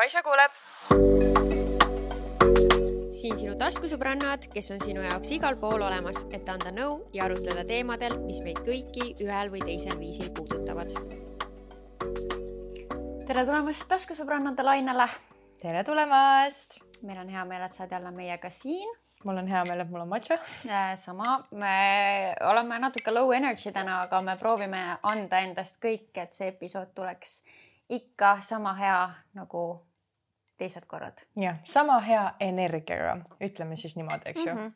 Kaisa kuuleb. siin sinu taskusõbrannad, kes on sinu jaoks igal pool olemas, et anda nõu ja arutleda teemadel, mis meid kõiki ühel või teisel viisil puudutavad. tere tulemast taskusõbrannade lainele. tere tulemast. meil on hea meel, et sa oled jälle meiega siin mul on hea meel, et mul on matša. sama, me oleme natuke low energy täna, aga me proovime anda endast kõik, et see episood tuleks ikka sama hea nagu teised korrad. jah, sama hea energiaga, ütleme siis niimoodi, eks ju mm. -hmm.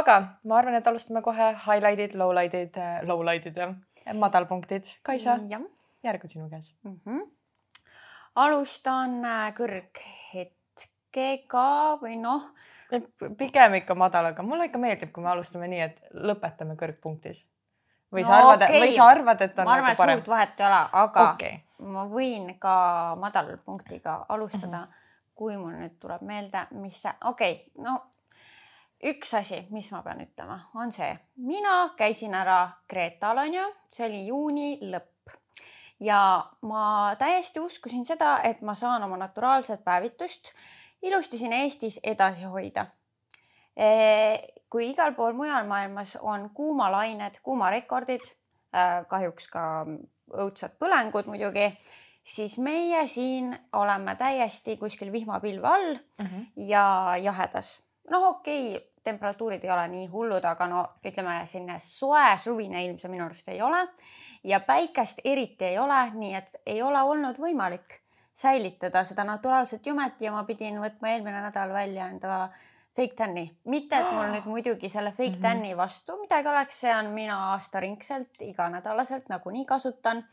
aga ma arvan, et alustame kohe highlight'id, lowlight'id, lowlight'id ja madalpunktid. Kaisa, järg on sinu käes mm. -hmm. alustan äh, kõrghetkega või noh pigem ikka madalaga, mulle ikka meeldib, kui me alustame nii, et lõpetame kõrgpunktis. või no, sa arvad okay., või sa arvad, et on ma arvan, nagu parem? suurt vahet ei ole, aga okay. ma võin ka madalpunktiga alustada mm, -hmm. Kui mul nüüd tuleb meelde, mis see, okei okay,, no üks asi, mis ma pean ütlema, on see, mina käisin ära Kreetal onju, see oli juuni lõpp. Ja ma täiesti uskusin seda, et ma saan oma naturaalset päevitust ilusti siin Eestis edasi hoida. kui igal pool mujal maailmas on kuumalained, kuumarekordid, kahjuks ka õudsad põlengud muidugi, siis meie siin oleme täiesti kuskil vihmapilve all mm -hmm. ja jahedas. noh, okei okay,, temperatuurid ei ole nii hullud, aga no ütleme, selline soe suvine ilm see minu arust ei ole ja päikest eriti ei ole, nii et ei ole olnud võimalik säilitada seda naturaalset jumet ja ma pidin võtma eelmine nädal välja enda fake tan'i, mitte et mul nüüd muidugi selle fake mhm. tan'i vastu midagi oleks, see on mina aastaringselt iganädalaselt nagunii kasutan.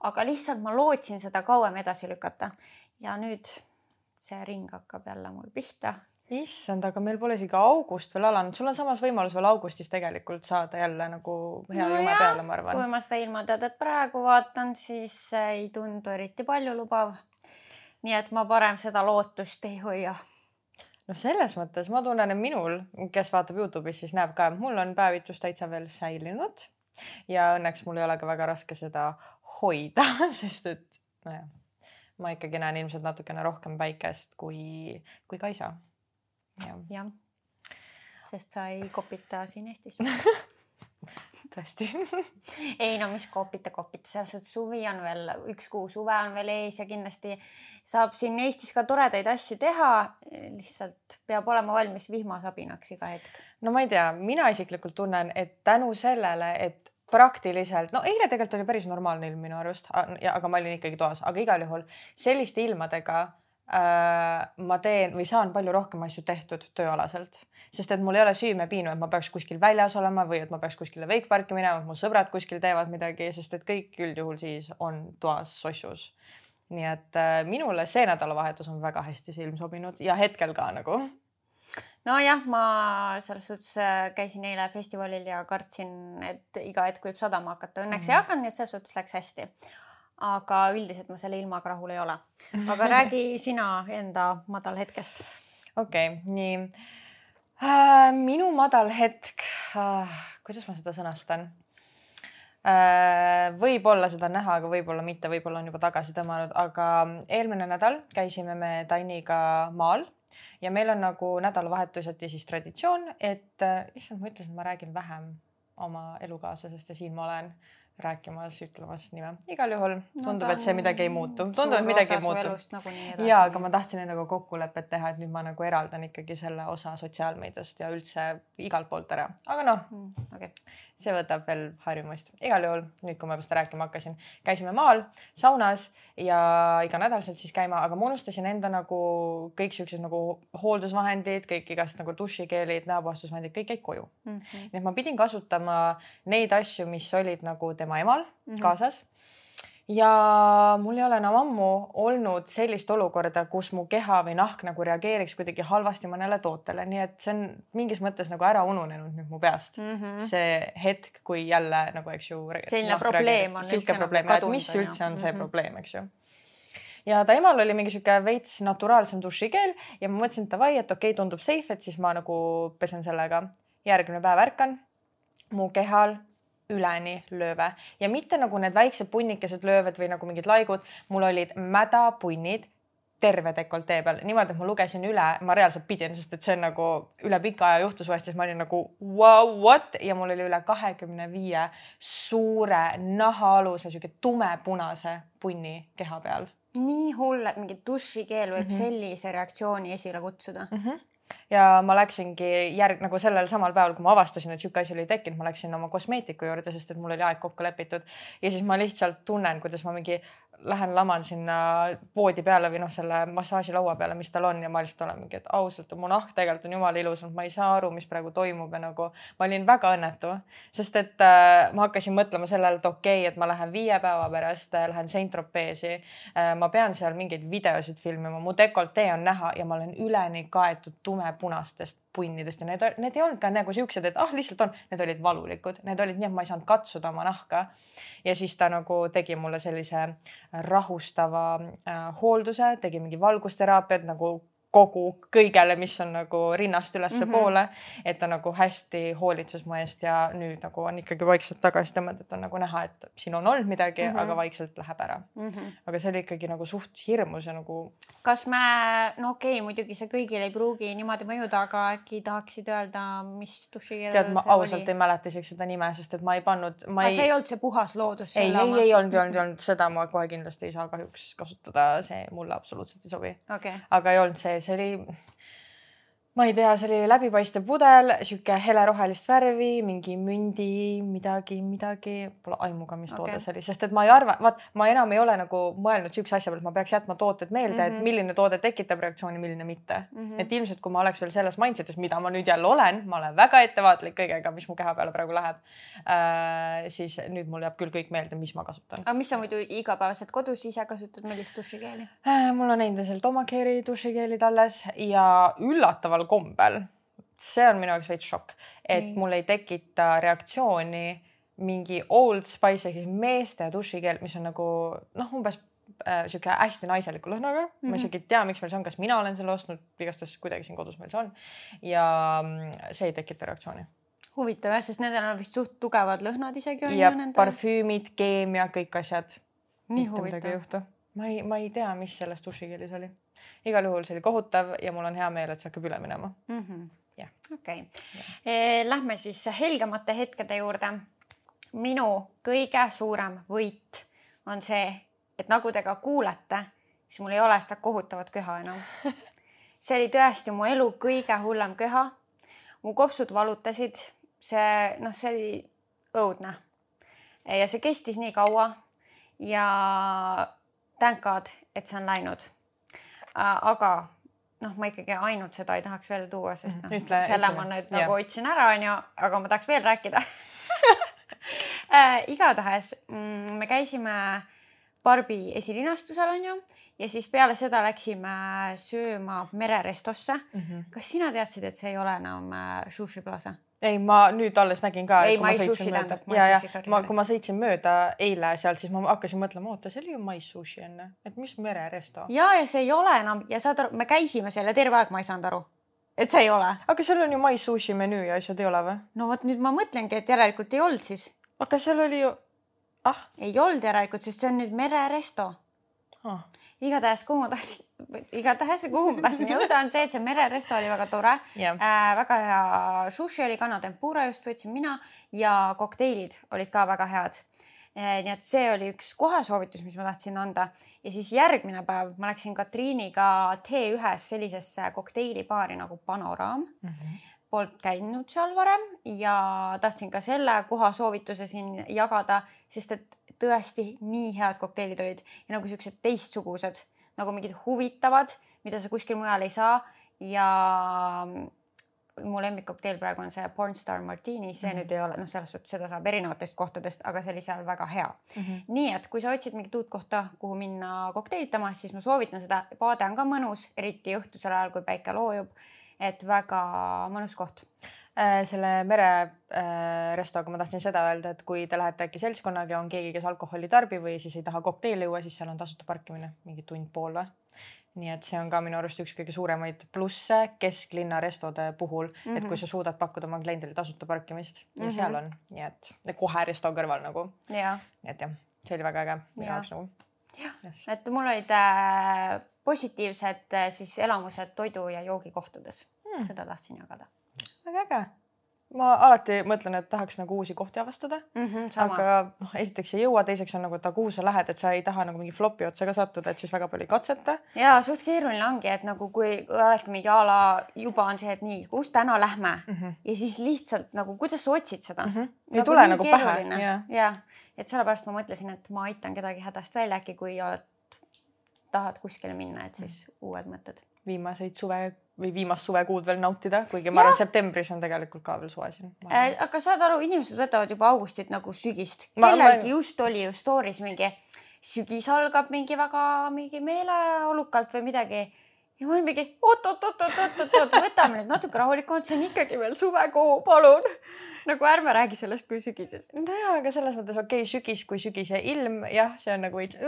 Aga lihtsalt ma lootsin seda kauem edasi lükata. Ja nüüd see ring hakkab jälle mul pihta. Issand, aga meil pole isegi august veel alanud, sul on samas võimalus veel augustis tegelikult saada jälle nagu hea no jume peale, ma arvan. kui ma seda ilmateadet praegu vaatan, siis ei tundu eriti paljulubav. Nii et ma parem seda lootust ei hoia. noh, selles mõttes ma tunnen, et minul, kes vaatab Youtube'is, siis näeb ka, et mul on päevitus täitsa veel säilinud. Ja õnneks mul ei ole ka väga raske seda hoida, sest et nojah, ma ikkagi näen ilmselt natukene rohkem päikest kui, kui Kaisa ja.. jah, sest sa ei kopita siin Eestis. Tõesti. Ei no mis kopita, kopita, selles suhtes suvi on veel, üks kuu suve on veel ees ja kindlasti saab siin Eestis ka toredaid asju teha. lihtsalt peab olema valmis vihmasabinaks iga hetk. no ma ei tea, mina isiklikult tunnen, et tänu sellele, et praktiliselt, no eile tegelikult oli päris normaalne ilm minu arust, aga ma olin ikkagi toas, aga igal juhul selliste ilmadega äh, ma teen või saan palju rohkem asju tehtud tööalaselt sest et mul ei ole süümepiinu, et ma peaks kuskil väljas olema või et ma peaks kuskile veikparki minema, et mu sõbrad kuskil teevad midagi, sest et kõik üldjuhul siis on toas sossus. nii et äh, minule see nädalavahetus on väga hästi see ilm sobinud ja hetkel ka nagu nojah, ma selles suhtes äh, käisin eile festivalil ja kartsin, et iga hetk võib sadama hakata, õnneks mm -hmm. ei hakanud, nii et selles suhtes läks hästi. aga üldiselt ma selle ilmaga rahul ei ole. aga räägi sina enda madalhetkest. okei okay,, nii äh,? minu madal hetk äh,, kuidas ma seda sõnastan äh,? võib-olla seda on näha, aga võib-olla mitte, võib-olla on juba tagasi tõmmanud, aga eelmine nädal käisime me Tainiga maal ja meil on nagu nädalavahetuseti siis traditsioon, et äh, issand, ma ütlesin, et ma räägin vähem oma elukaaslasest ja siin ma olen rääkimas, ütlemas nime. igal juhul tundub no,, et see midagi ei muutu. tundub, et midagi ei muutu. ja, aga ma tahtsin endaga kokkulepet teha, et nüüd ma nagu eraldan ikkagi selle osa sotsiaalmeediast ja üldse igalt poolt ära, aga noh mm,, okay see võtab veel harjumust. igal juhul nüüd, kui ma juba seda rääkima hakkasin, käisime maal saunas ja iganädalaselt siis käima, aga ma unustasin enda nagu kõik siuksed nagu hooldusvahendid, kõik igast nagu dušikeelid, näopuhastusvahendid, kõik jäid koju mm. -hmm. nii et ma pidin kasutama neid asju, mis olid nagu tema emal mm -hmm. kaasas ja mul ei ole enam ammu olnud sellist olukorda, kus mu keha või nahk nagu reageeriks kuidagi halvasti mõnele tootele, nii et see on mingis mõttes nagu ära ununenud nüüd mu peast mm. -hmm. see hetk, kui jälle nagu, eks ju. selline probleem on üldse nagu kadunud. mis üldse on see mm -hmm. probleem, eks ju ja ta emal oli mingi sihuke veits naturaalsem dušikeel ja ma mõtlesin, davai, et okei okay,, tundub safe, et siis ma nagu pesen sellega. järgmine päev ärkan, mu kehal üleni lööve ja mitte nagu need väiksed punnikesed löövad või nagu mingid laigud, mul olid mädapunnid terve dekoltee peal niimoodi, et ma lugesin üle, ma reaalselt pidin, sest et see on nagu üle pika aja juhtus uuesti, siis ma olin nagu wow, what ja mul oli üle kahekümne viie suure nahaaluse sihuke tumepunase punni keha peal. nii hull, et mingi dušikeel võib mm -hmm. sellise reaktsiooni esile kutsuda mm. -hmm ja ma läksingi järg nagu sellel samal päeval, kui ma avastasin, et sihuke asi oli tekkinud, ma läksin oma kosmeetiku juurde, sest et mul oli aeg kokku lepitud. Ja siis ma lihtsalt tunnen, kuidas ma mingi lähen laman sinna voodi peale või noh, selle massaažilaua peale, mis tal on ja ma lihtsalt olen mingi, et ausalt, mu nahk tegelikult on jumala ilus, ma ei saa aru, mis praegu toimub ja nagu ma olin väga õnnetu, sest et äh, ma hakkasin mõtlema sellele, et okei okay,, et ma lähen viie päeva pärast äh,, lähen Saint-Tropezi äh,. ma pean seal mingeid videosid filmima, mu dekoltee on näha ja ma olen üleni kaetud tumepunastest punnidest ja need, need ei olnud ka nagu siuksed, et ah, lihtsalt on, need olid valulikud, need olid nii, et ma ei saanud katsuda oma nahka. Ja siis ta nagu tegi mulle sellise rahustava äh, hoolduse, tegi mingi valgusteraapiat nagu kogu kõigele, mis on nagu rinnast ülespoole mm, -hmm. et ta nagu hästi hoolitses mu eest ja nüüd nagu on ikkagi vaikselt tagasi tõmmata, et on nagu näha, et siin on olnud midagi mm, -hmm. aga vaikselt läheb ära mm. -hmm. aga see oli ikkagi nagu suht hirmus ja nagu. kas me, no okei okay,, muidugi see kõigile ei pruugi niimoodi mõjuda, aga äkki tahaksid öelda, mis dušikeel tead, ma ausalt oli? ei mäleta isegi seda nime, sest et ma ei pannud, ma ei. see ei olnud see puhas loodus. ei, ei, ei olnud, ei olnud, ei olnud, seda ma kohe kindlasti ei saa kahjuks kasutada, see mulle absoluutselt ei sobi okay.. aga ei olnud see see oli ma ei tea, see oli läbipaistev pudel, sihuke helerohelist värvi, mingi mündi midagi, midagi, pole aimu ka, mis okay. toode see oli, sest et ma ei arva, vaat ma enam ei ole nagu mõelnud siukse asja peale, et ma peaks jätma tooted meelde mm, -hmm. et mhm. milline toode tekitab reaktsiooni, milline mitte mm. -hmm. et ilmselt, kui ma oleks veel selles mindset'is, mida ma nüüd jälle olen, ma olen väga ettevaatlik kõigega, mis mu keha peale praegu läheb äh,. siis nüüd mul jääb küll kõik meelde, mis ma kasutan. aga mis sa muidu igapäevaselt kodus ise kasutad, millist dušikeeli äh,? mul on endiselt Omacare'i dušikeelid alles ja üllataval kombel, see on minu jaoks veits šokk, et Nii. mul ei tekita reaktsiooni mingi Old Spice ehk siis meeste dušikeel, mis on nagu noh, umbes äh, sihuke hästi naiseliku lõhnaga mm, -hmm. ma mhm. isegi ei tea, miks meil see on, kas mina olen selle ostnud, igastahes kuidagi siin kodus meil see on ja mm, see ei tekita reaktsiooni huvitav jah, sest nendel on vist suht tugevad lõhnad isegi on ju nendel. parfüümid, keemia, kõik asjad. nii huvitav. ma ei, ma ei tea, mis selles dušikeelis oli igal juhul see oli kohutav ja mul on hea meel, et see hakkab üle minema mm. -hmm. okei okay., lähme siis helgemate hetkede juurde. minu kõige suurem võit on see, et nagu te ka kuulete, siis mul ei ole seda kohutavat köha enam. see oli tõesti mu elu kõige hullem köha. mu kopsud valutasid, see noh, see oli õudne. ja see kestis nii kaua ja thank god, et see on läinud aga noh, ma ikkagi ainult seda ei tahaks välja tuua, sest noh, selle ma nüüd nagu otsin ära, onju, aga ma tahaks veel rääkida äh, igatahes mm, me käisime Barbi esilinastusel onju ja siis peale seda läksime sööma mererestosse mm. -hmm. kas sina teadsid, et see ei ole enam äh, Sushi Plaza? Ei, ma nüüd alles nägin ka. ei, mais sushi tähendab. ja, ja ma, kui ma sõitsin mööda eile sealt, siis ma hakkasin mõtlema, oota, see oli ju mais sushi enne, et mis mereresto. ja, ja see ei ole enam ja saad aru, me käisime seal ja terve aeg ma ei saanud aru, et see ei ole. aga seal on ju mais sushi menüü ja asjad ei ole või? no vot nüüd ma mõtlengi, et järelikult ei olnud siis. aga seal oli ju, ah. ei olnud järelikult, sest see on nüüd mereresto ah igatahes, kuhu ma tahtsin, igatahes, kuhu ma tahtsin jõuda, on see, et see mereresto oli väga tore. Yeah.. Äh, väga hea sushi oli, kanatempura just võtsin mina ja kokteilid olid ka väga head. Äh,. nii et see oli üks kohasoovitus, mis ma tahtsin anda. Ja siis järgmine päev ma läksin Katriiniga T1-s sellisesse kokteilibaari nagu Panoraam. Mm. -hmm polnud käinud seal varem ja tahtsin ka selle koha soovituse siin jagada, sest et tõesti nii head kokteilid olid ja nagu siuksed teistsugused nagu mingid huvitavad, mida sa kuskil mujal ei saa ja mu lemmikkokteil praegu on see Pornstar Martini, see mm -hmm. nüüd ei ole, noh, selles suhtes seda saab erinevatest kohtadest, aga see oli seal väga hea mm. -hmm. nii et kui sa otsid mingit uut kohta, kuhu minna kokteilitama, siis ma soovitan seda, vaade on ka mõnus, eriti õhtusel ajal, kui päike loojub. et väga mõnus koht selle mererestoga äh, ma tahtsin seda öelda, et kui te lähete äkki seltskonnaga ja on keegi, kes alkoholi tarbib või siis ei taha kokteili juua, siis seal on tasuta parkimine, mingi tund-pool või. nii et see on ka minu arust üks kõige suuremaid plusse kesklinna restode puhul mm, -hmm. et kui mhm. sa suudad pakkuda oma kliendile tasuta parkimist ja mm -hmm. seal on, nii et kohe resto kõrval nagu. nii et jah, see oli väga äge minu jaoks nagu. jah yes., et mul olid äh, positiivsed äh, siis elamused toidu ja joogikohtades hmm.. seda tahtsin jagada. Väga äge ma alati mõtlen, et tahaks nagu uusi kohti avastada mm. -hmm, aga noh, esiteks ei jõua, teiseks on nagu, et kuhu sa lähed, et sa ei taha nagu mingi flopi otsa ka sattuda, et siis väga palju ei katseta. ja suht keeruline ongi, et nagu kui olekski mingi a la juba on see, et nii, kus täna lähme mm -hmm. ja siis lihtsalt nagu, kuidas sa otsid seda mm. -hmm. ei nagu tule nagu keeruline. pähe. jah, et sellepärast ma mõtlesin, et ma aitan kedagi hädast välja, äkki kui oled, tahad kuskile minna, et siis mm -hmm. uued mõtted. viimaseid suve või viimast suvekuud veel nautida, kuigi ma arvan, et septembris on tegelikult ka veel suve siin äh,. aga saad aru, inimesed võtavad juba augustit nagu sügist. kellelgi ma... just oli ju story's mingi sügis algab mingi väga mingi meeleolukalt või midagi ja ma olin mingi oot-oot-oot-oot-oot-oot, võtame nüüd natuke rahulikumalt, see on ikkagi veel suvekuu, palun nagu ärme räägi sellest kui sügisest. nojah, aga selles mõttes okei okay,, sügis kui sügise ilm, jah, see on nagu veits,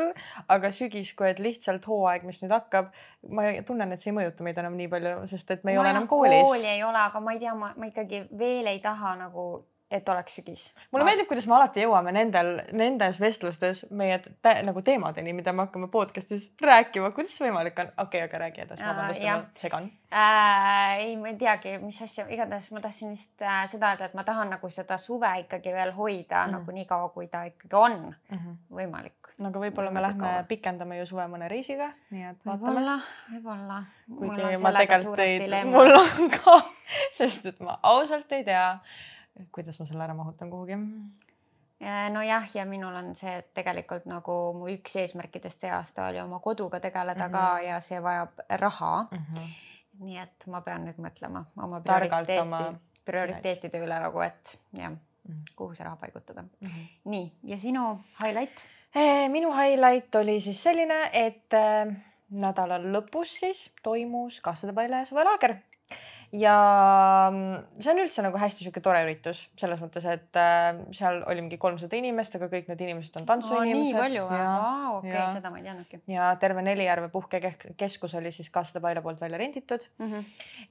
aga sügis, kui et lihtsalt hooaeg, mis nüüd hakkab, ma tunnen, et see ei mõjuta meid enam nii palju, sest et me ei no ole enam koolis. kooli ei ole, aga ma ei tea, ma, ma ikkagi veel ei taha nagu et oleks sügis. mulle meeldib, kuidas me alati jõuame nendel, nendes vestlustes meie te, nagu teemadeni, mida me hakkame podcast'is rääkima, kuidas see võimalik on? okei okay,, aga räägi edasi, vabandust, ma segan äh,. ei, ma ei teagi, mis asja, igatahes ma tahtsin lihtsalt äh, seda öelda, et ma tahan nagu seda suve ikkagi veel hoida mm. nagu nii kaua, kui ta ikkagi on mm -hmm. võimalik. no aga võib-olla me lähme kaua. pikendame ju suve mõne reisiga, nii et vaatame. võib-olla, võib-olla. kuigi ma tegelikult ei, mul on ka, sest et ma ausalt ei tea kuidas ma selle ära mahutan kuhugi? nojah, ja minul on see, et tegelikult nagu mu üks eesmärkidest see aasta oli oma koduga tegeleda mm -hmm. ka mhm. ja see vajab raha mm. -hmm. nii et ma pean nüüd mõtlema oma prioriteeti oma..., prioriteetide üle nagu, et jah -hmm. kuhu see raha paigutada mm. -hmm. nii, ja sinu highlight? Eh, minu highlight oli siis selline, et äh, nädala lõpus siis toimus Kassade Paile suvelaager ja mm, see on üldse nagu hästi sihuke tore üritus selles mõttes, et äh, seal oli mingi kolmsada inimest, aga kõik need inimesed on tantsuinimesed. nii palju või? Okei seda ma ei teadnudki. ja terve Nelijärve puhkekeskus oli siis Kassade Paila poolt välja renditud mm. -hmm.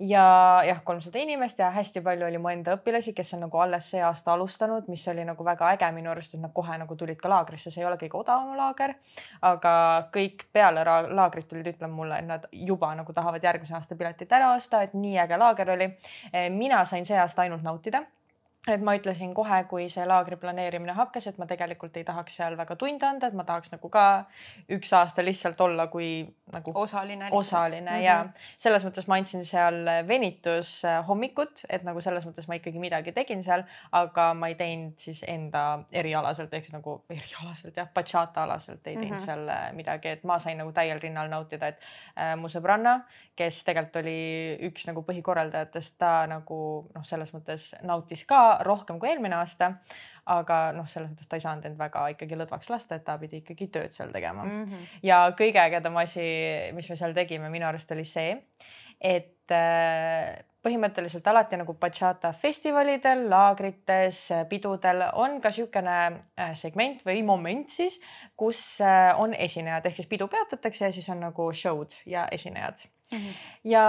ja jah, kolmsada inimest ja hästi palju oli mu enda õpilasi, kes on nagu alles see aasta alustanud, mis oli nagu väga äge minu arust, et nad kohe nagu tulid ka laagrisse, see ei ole kõige odavam laager, aga kõik peale laagrit tulid ütlema mulle, et nad juba nagu tahavad järgmise aasta piletit ära osta, et nii äge laager laager oli. Mina sain see aasta ainult nautida et ma ütlesin kohe, kui see laagri planeerimine hakkas, et ma tegelikult ei tahaks seal väga tunde anda, et ma tahaks nagu ka üks aasta lihtsalt olla kui nagu osaline, osaline mm -hmm. ja selles mõttes ma andsin seal venitushommikut, et nagu selles mõttes ma ikkagi midagi tegin seal, aga ma ei teinud siis enda erialaselt ehk siis nagu erialaselt jah, bachata alaselt ei teinud mm -hmm. seal äh, midagi, et ma sain nagu täiel rinnal nautida, et äh, mu sõbranna, kes tegelikult oli üks nagu põhikorraldajatest, ta nagu noh, selles mõttes nautis ka rohkem kui eelmine aasta. aga noh, selles mõttes ta ei saanud end väga ikkagi lõdvaks lasta, et ta pidi ikkagi tööd seal tegema mm. -hmm. ja kõige ägedam asi, mis me seal tegime, minu arust oli see, et äh, põhimõtteliselt alati nagu bachata festivalidel, laagrites, pidudel on ka niisugune äh, segment või moment siis, kus äh, on esinejad ehk siis pidu peatatakse ja siis on nagu show'd ja esinejad. Ja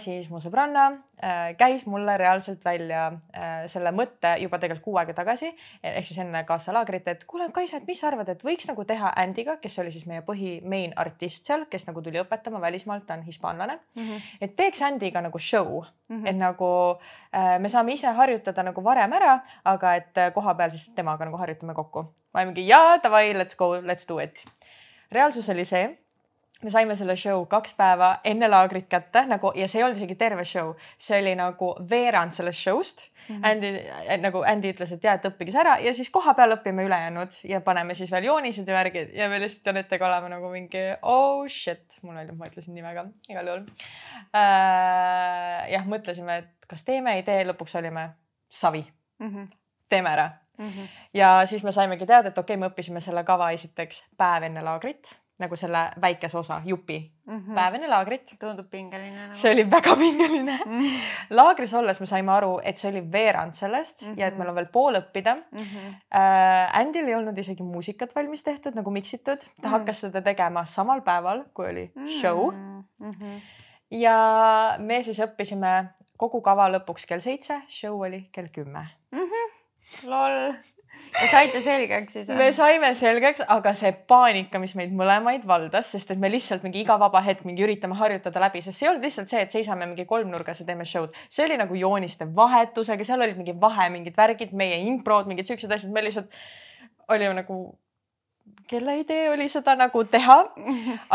siis mu sõbranna äh, käis mulle reaalselt välja äh, selle mõtte juba tegelikult kuu aega tagasi ehk siis enne kaasalaagrit, et kuule, Kaisa, et mis sa arvad, et võiks nagu teha Andy'ga, kes oli siis meie põhi main artist seal, kes nagu tuli õpetama välismaalt, ta on hispaanlane mm. -hmm. et teeks Andy'ga nagu show mm, -hmm. et nagu äh, me saame ise harjutada nagu varem ära, aga et äh, koha peal siis temaga nagu harjutame kokku. ma mingi jaa, davai, let's go, let's do it. reaalsus oli see me saime selle show kaks päeva enne laagrit kätte nagu ja see ei olnud isegi terve show, see oli nagu veerand sellest show'st mm. -hmm. Andy eh, nagu Andy ütles, et ja, et õppige see ära ja siis kohapeal õpime ülejäänud ja paneme siis veel joonised ja värgid ja me lihtsalt Janetega oleme nagu mingi oh shit, mul oli, ma ütlesin nimega igal juhul äh,. jah, mõtlesime, et kas teeme, ei tee, lõpuks olime savi mm. -hmm. teeme ära mm. -hmm. ja siis me saimegi teada, et okei okay,, me õppisime selle kava esiteks päev enne laagrit nagu selle väikese osa, jupi mm, -hmm. päev enne laagrit. tundub pingeline nagu.. see oli väga pingeline mm. -hmm. laagris olles me saime aru, et see oli veerand sellest mm -hmm. ja et meil on veel pool õppida mm. -hmm. Uh, Andil ei olnud isegi muusikat valmis tehtud nagu miksitud, ta mm -hmm. hakkas seda tegema samal päeval, kui oli mm -hmm. show mm. -hmm. ja me siis õppisime kogu kava lõpuks kell seitse, show oli kell kümme mm. -hmm. lol ja saite selgeks siis? me saime selgeks, aga see paanika, mis meid mõlemaid valdas, sest et me lihtsalt mingi iga vaba hetk mingi üritame harjutada läbi, sest see ei olnud lihtsalt see, et seisame mingi kolmnurgas ja teeme show'd. see oli nagu jooniste vahetusega, seal olid mingi vahe, mingid värgid, meie improd, mingid siuksed asjad, me lihtsalt olime nagu kelle idee oli seda nagu teha.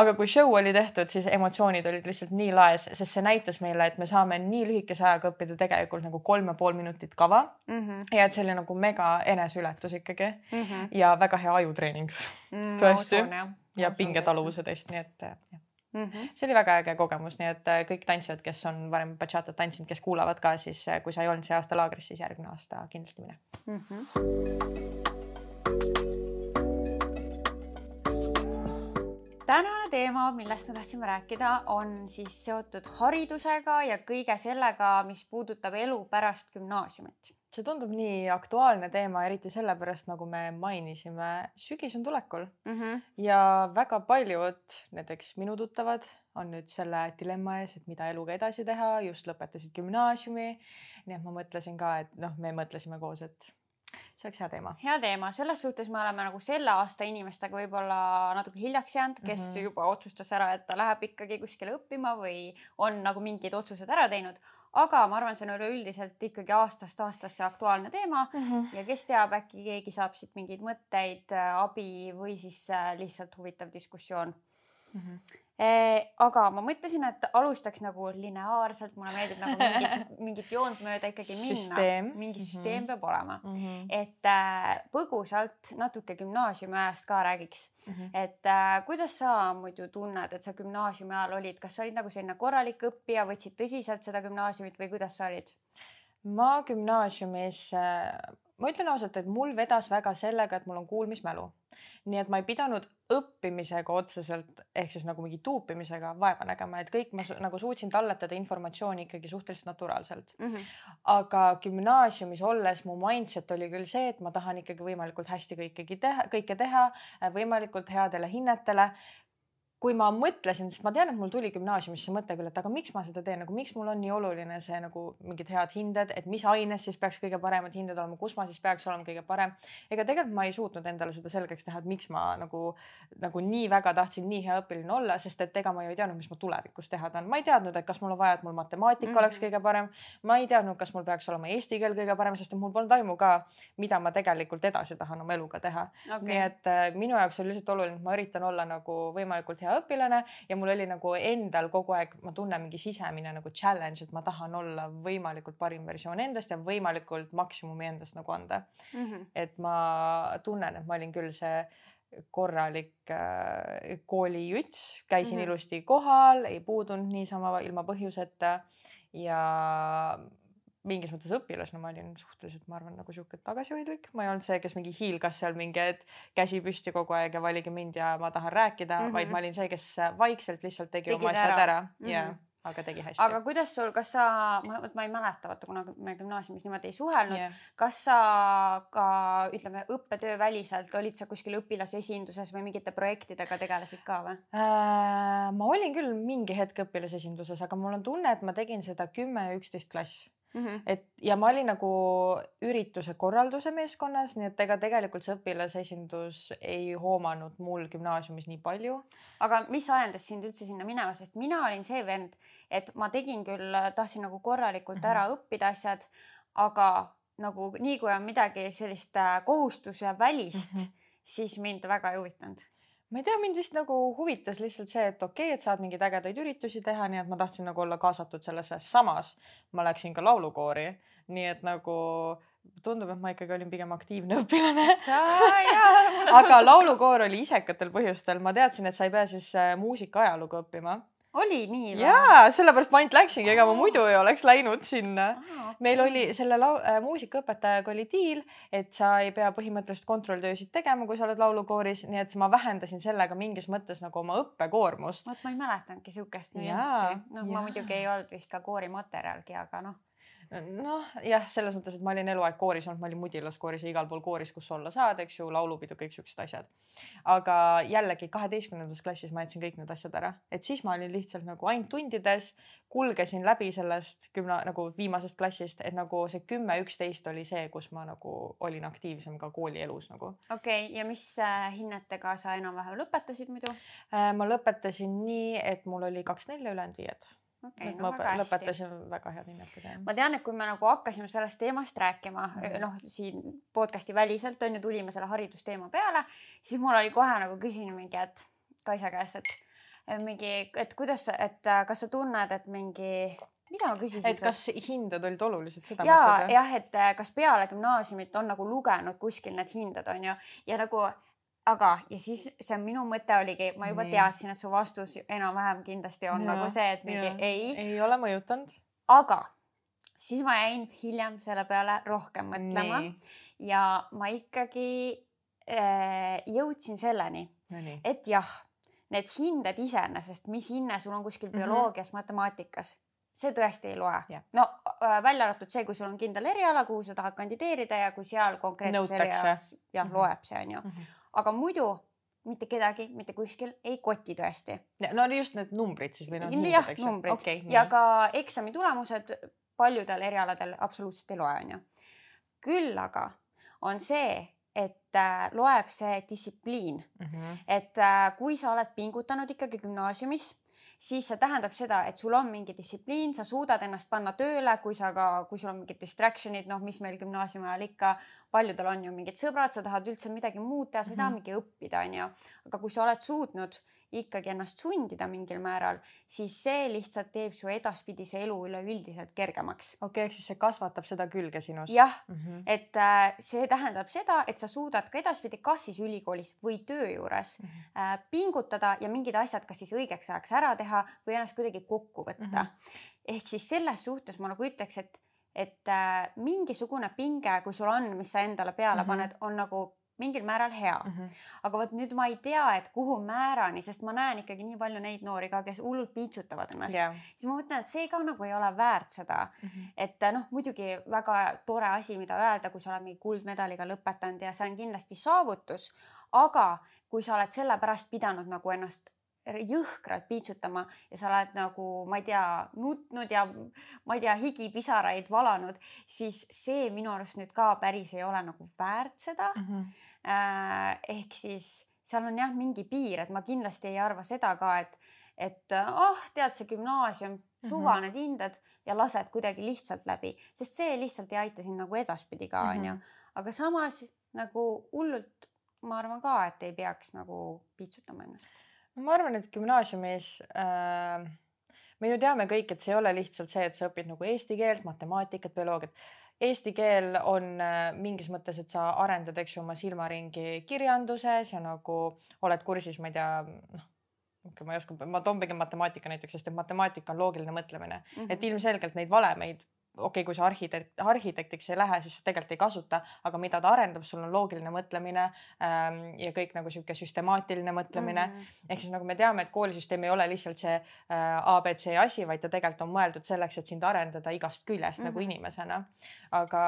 aga kui show oli tehtud, siis emotsioonid olid lihtsalt nii laes, sest see näitas meile, et me saame nii lühikese ajaga õppida tegelikult nagu kolm ja pool minutit kava mm. -hmm. ja et see oli nagu mega eneseületus ikkagi mm -hmm. ja väga hea ajutreening mm,. tõesti. ja pingetaluvuse test, nii et jah mm. -hmm. see oli väga äge kogemus, nii et äh, kõik tantsijad, kes on varem bachatat tantsinud, kes kuulavad ka, siis äh, kui sa ei olnud see aasta laagris, siis järgmine aasta kindlasti mine mm. -hmm. Tänane teema, millest me tahtsime rääkida, on siis seotud haridusega ja kõige sellega, mis puudutab elu pärast gümnaasiumit. see tundub nii aktuaalne teema, eriti sellepärast, nagu me mainisime, sügis on tulekul mm -hmm. ja väga paljud, näiteks minu tuttavad, on nüüd selle dilemma ees, et mida eluga edasi teha, just lõpetasid gümnaasiumi. nii et ma mõtlesin ka, et noh, me mõtlesime koos, et see oleks hea teema. hea teema, selles suhtes me oleme nagu selle aasta inimestega võib-olla natuke hiljaks jäänud, kes mm -hmm. juba otsustas ära, et ta läheb ikkagi kuskile õppima või on nagu mingid otsused ära teinud. aga ma arvan, see on üleüldiselt ikkagi aastast aastasse aktuaalne teema mm -hmm. ja kes teab, äkki keegi saab siit mingeid mõtteid, abi või siis äh, lihtsalt huvitav diskussioon mm. -hmm aga ma mõtlesin, et alustaks nagu lineaarselt, mulle meeldib nagu mingit, mingit joont mööda ikkagi minna, mingi mhm. süsteem mm -hmm. peab olema mm. -hmm. et äh, põgusalt natuke gümnaasiumi ajast ka räägiks mm. -hmm. et äh, kuidas sa muidu tunned, et sa gümnaasiumi ajal olid, kas sa olid nagu selline korralik õppija, võtsid tõsiselt seda gümnaasiumit või kuidas sa olid? ma gümnaasiumis äh,, ma ütlen ausalt, et mul vedas väga sellega, et mul on kuulmismälu nii et ma ei pidanud õppimisega otseselt ehk siis nagu mingi tuupimisega vaeva nägema, et kõik ma nagu suutsin talletada informatsiooni ikkagi suhteliselt naturaalselt mm. -hmm. aga gümnaasiumis olles mu mindset oli küll see, et ma tahan ikkagi võimalikult hästi kõikegi teha, kõike teha võimalikult headele hinnetele kui ma mõtlesin, sest ma tean, et mul tuli gümnaasiumis see mõte küll, et aga miks ma seda teen, nagu miks mul on nii oluline see nagu mingid head hinded, et mis aines siis peaks kõige paremad hinded olema, kus ma siis peaks olema kõige parem. ega tegelikult ma ei suutnud endale seda selgeks teha, et miks ma nagu, nagu nii väga tahtsin nii hea õpilane olla, sest et ega ma ju ei teadnud, mis ma tulevikus teha tahan. ma ei teadnud, et kas mul on vaja, et mul matemaatika mm -hmm. oleks kõige parem. ma ei teadnud, kas mul peaks olema eesti keel kõige parem, sest et mul polnud aimu ka, mida ma tegelikult edasi tahan oma eluga teha okay.. nii et äh, minu jaoks oli lihtsalt oluline, et ma üritan olla nagu võimalikult hea õpilane ja mul oli nagu endal kogu aeg, ma tunnen mingi sisemine nagu challenge, et ma tahan olla võimalikult parim versioon endast ja võimalikult maksimumi endast nagu anda mm. -hmm. et ma tunnen, et ma olin küll see korralik äh, koolijuts, käisin mm -hmm. ilusti kohal, ei puudunud niisama ilma põhjuseta ja mingis mõttes õpilasena ma olin suhteliselt, ma arvan, nagu sihuke tagasihoidlik, ma ei olnud see, kes mingi hiilgas seal mingi, et käsi püsti kogu aeg ja valige mind ja ma tahan rääkida mm, -hmm. vaid ma olin see, kes vaikselt lihtsalt tegi Tegid oma asjad ära, ära. Mm -hmm. ja aga tegi hästi. aga kuidas sul, kas sa, ma ei mäleta, vaata kuna me gümnaasiumis niimoodi ei suhelnud yeah., kas sa ka ütleme õppetöö väliselt olid sa kuskil õpilasesinduses või mingite projektidega tegelesid ka või äh,? ma olin küll mingi hetk õpilasesinduses, aga mul on tunne, et ma tegin seda kümme ja üksteist klass Mm -hmm. et ja ma olin nagu ürituse korralduse meeskonnas, nii et ega tegelikult see õpilasesindus ei hoomanud mul gümnaasiumis nii palju. aga mis ajendas sind üldse sinna minema, sest mina olin see vend, et ma tegin küll, tahtsin nagu korralikult mm -hmm. ära õppida asjad, aga nagu nii kui on midagi sellist äh, kohustuse välist mm, -hmm. siis mind väga ei huvitanud ma ei tea, mind vist nagu huvitas lihtsalt see, et okei okay,, et saad mingeid ägedaid üritusi teha, nii et ma tahtsin nagu olla kaasatud sellesse, samas ma läksin ka laulukoori, nii et nagu tundub, et ma ikkagi olin pigem aktiivne õpilane. aga laulukoor oli isekatel põhjustel, ma teadsin, et sa ei pea siis äh, muusika ajalugu õppima oli nii või? jaa, sellepärast ma ainult läksingi, ega ma muidu ei oleks läinud sinna ah,. Okay. meil oli selle lau- äh,, muusikaõpetajaga oli diil, et sa ei pea põhimõtteliselt kontrolltöösid tegema, kui sa oled laulukooris, nii et ma vähendasin sellega mingis mõttes nagu oma õppekoormust. vot ma ei mäletanudki siukest nüanssi. noh, ma muidugi ei olnud vist ka koorimaterjalgi, aga noh noh, jah, selles mõttes, et ma olin eluaeg kooris olnud, ma olin Mudilas kooris ja igal pool kooris, kus olla saad, eks ju, laulupidu, kõik siuksed asjad. aga jällegi kaheteistkümnendas klassis ma jätsin kõik need asjad ära, et siis ma olin lihtsalt nagu ainult tundides, kulgesin läbi sellest gümna- nagu viimasest klassist, et nagu see kümme, üksteist oli see, kus ma nagu olin aktiivsem ka koolielus nagu. okei okay,, ja mis äh, hinnetega sa enam-vähem lõpetasid muidu äh,? ma lõpetasin nii, et mul oli kaks nelja, ülejäänud viied okay,. No, ma lõpetasin hästi. väga head hinnetega. ma tean, et kui me nagu hakkasime sellest teemast rääkima mm -hmm. noh, siin podcast'i väliselt on ju, tulime selle haridusteema peale, siis mul oli kohe nagu küsisin mingi, et Kaisa käest, et mingi, et kuidas, et kas sa tunned, et mingi mida ma küsisin? et kas hinded olid olulised, seda ja, jah, et kas peale gümnaasiumit on nagu lugenud kuskil need hinded on ju ja nagu aga, ja siis see minu mõte oligi, ma juba teadsin, et su vastus enam-vähem kindlasti on ja, nagu see, et mingi ja. ei. ei ole mõjutanud. aga siis ma jäin hiljem selle peale rohkem mõtlema Nii. ja ma ikkagi äh, jõudsin selleni, et jah, need hinded iseenesest, mis hinne sul on kuskil mhm. bioloogias mm, -hmm. matemaatikas, see tõesti ei loe. no äh, välja arvatud see, kui sul on kindel eriala, kuhu sa tahad kandideerida ja kui seal konkreetses erialas jah mm -hmm. loeb see on ju mm. -hmm aga muidu mitte kedagi mitte kuskil ei koti tõesti. no just need numbrid siis või noh. jah, numbrid okay, ja nii. ka eksami tulemused paljudel erialadel absoluutselt ei loe, onju. küll aga on see, et äh, loeb see distsipliin mm, -hmm. et äh, kui sa oled pingutanud ikkagi gümnaasiumis siis see tähendab seda, et sul on mingi distsipliin, sa suudad ennast panna tööle, kui sa ka, kui sul on mingid distraction'id, noh, mis meil gümnaasiumi ajal ikka, paljudel on ju mingid sõbrad, sa tahad üldse midagi muud teha, sa ei taha mhm. mingi õppida, onju. aga kui sa oled suutnud ikkagi ennast sundida mingil määral, siis see lihtsalt teeb su edaspidise elu üleüldiselt kergemaks. okei okay,, ehk siis see kasvatab seda külge sinus. jah mm, -hmm. et äh, see tähendab seda, et sa suudad ka edaspidi, kas siis ülikoolis või töö juures mm -hmm. äh, pingutada ja mingid asjad, kas siis õigeks ajaks ära teha või ennast kuidagi kokku võtta mm. -hmm. ehk siis selles suhtes ma nagu ütleks, et et äh, mingisugune pinge, kui sul on, mis sa endale peale mm -hmm. paned, on nagu mingil määral hea mm. -hmm. aga vot nüüd ma ei tea, et kuhu määrani, sest ma näen ikkagi nii palju neid noori ka, kes hullult piitsutavad ennast yeah., siis ma mõtlen, et see ka nagu ei ole väärt seda mm. -hmm. et noh, muidugi väga tore asi, mida öelda, kui sa oled mingi kuldmedaliga lõpetanud ja see on kindlasti saavutus, aga kui sa oled sellepärast pidanud nagu ennast jõhkralt piitsutama ja sa oled nagu, ma ei tea, nutnud ja ma ei tea, higipisaraid valanud, siis see minu arust nüüd ka päris ei ole nagu väärt seda mm. -hmm. ehk siis seal on jah, mingi piir, et ma kindlasti ei arva seda ka, et, et ah oh,, tead see gümnaasium, suva mm -hmm. need hinded ja lased kuidagi lihtsalt läbi, sest see lihtsalt ei aita sind nagu edaspidi ka onju mm -hmm., aga samas nagu hullult ma arvan ka, et ei peaks nagu piitsutama ennast ma arvan, et gümnaasiumis äh, me ju teame kõik, et see ei ole lihtsalt see, et sa õpid nagu eesti keelt, matemaatikat, bioloogiat. Eesti keel on äh, mingis mõttes, et sa arendad, eks ju, oma silmaringi kirjanduses ja nagu oled kursis, ma ei tea, noh ma ei oska, ma toon pigem matemaatika näiteks, sest et matemaatika on loogiline mõtlemine mm, -hmm. et ilmselgelt neid valemeid okei okay,, kui sa arhitekt, arhitektiks ei lähe, siis sa tegelikult ei kasuta, aga mida ta arendab, sul on loogiline mõtlemine ähm, ja kõik nagu sihuke süstemaatiline mõtlemine mm. -hmm. ehk siis nagu me teame, et koolisüsteem ei ole lihtsalt see äh, abc asi, vaid ta tegelikult on mõeldud selleks, et sind arendada igast küljest mm -hmm. nagu mhm. inimesena. aga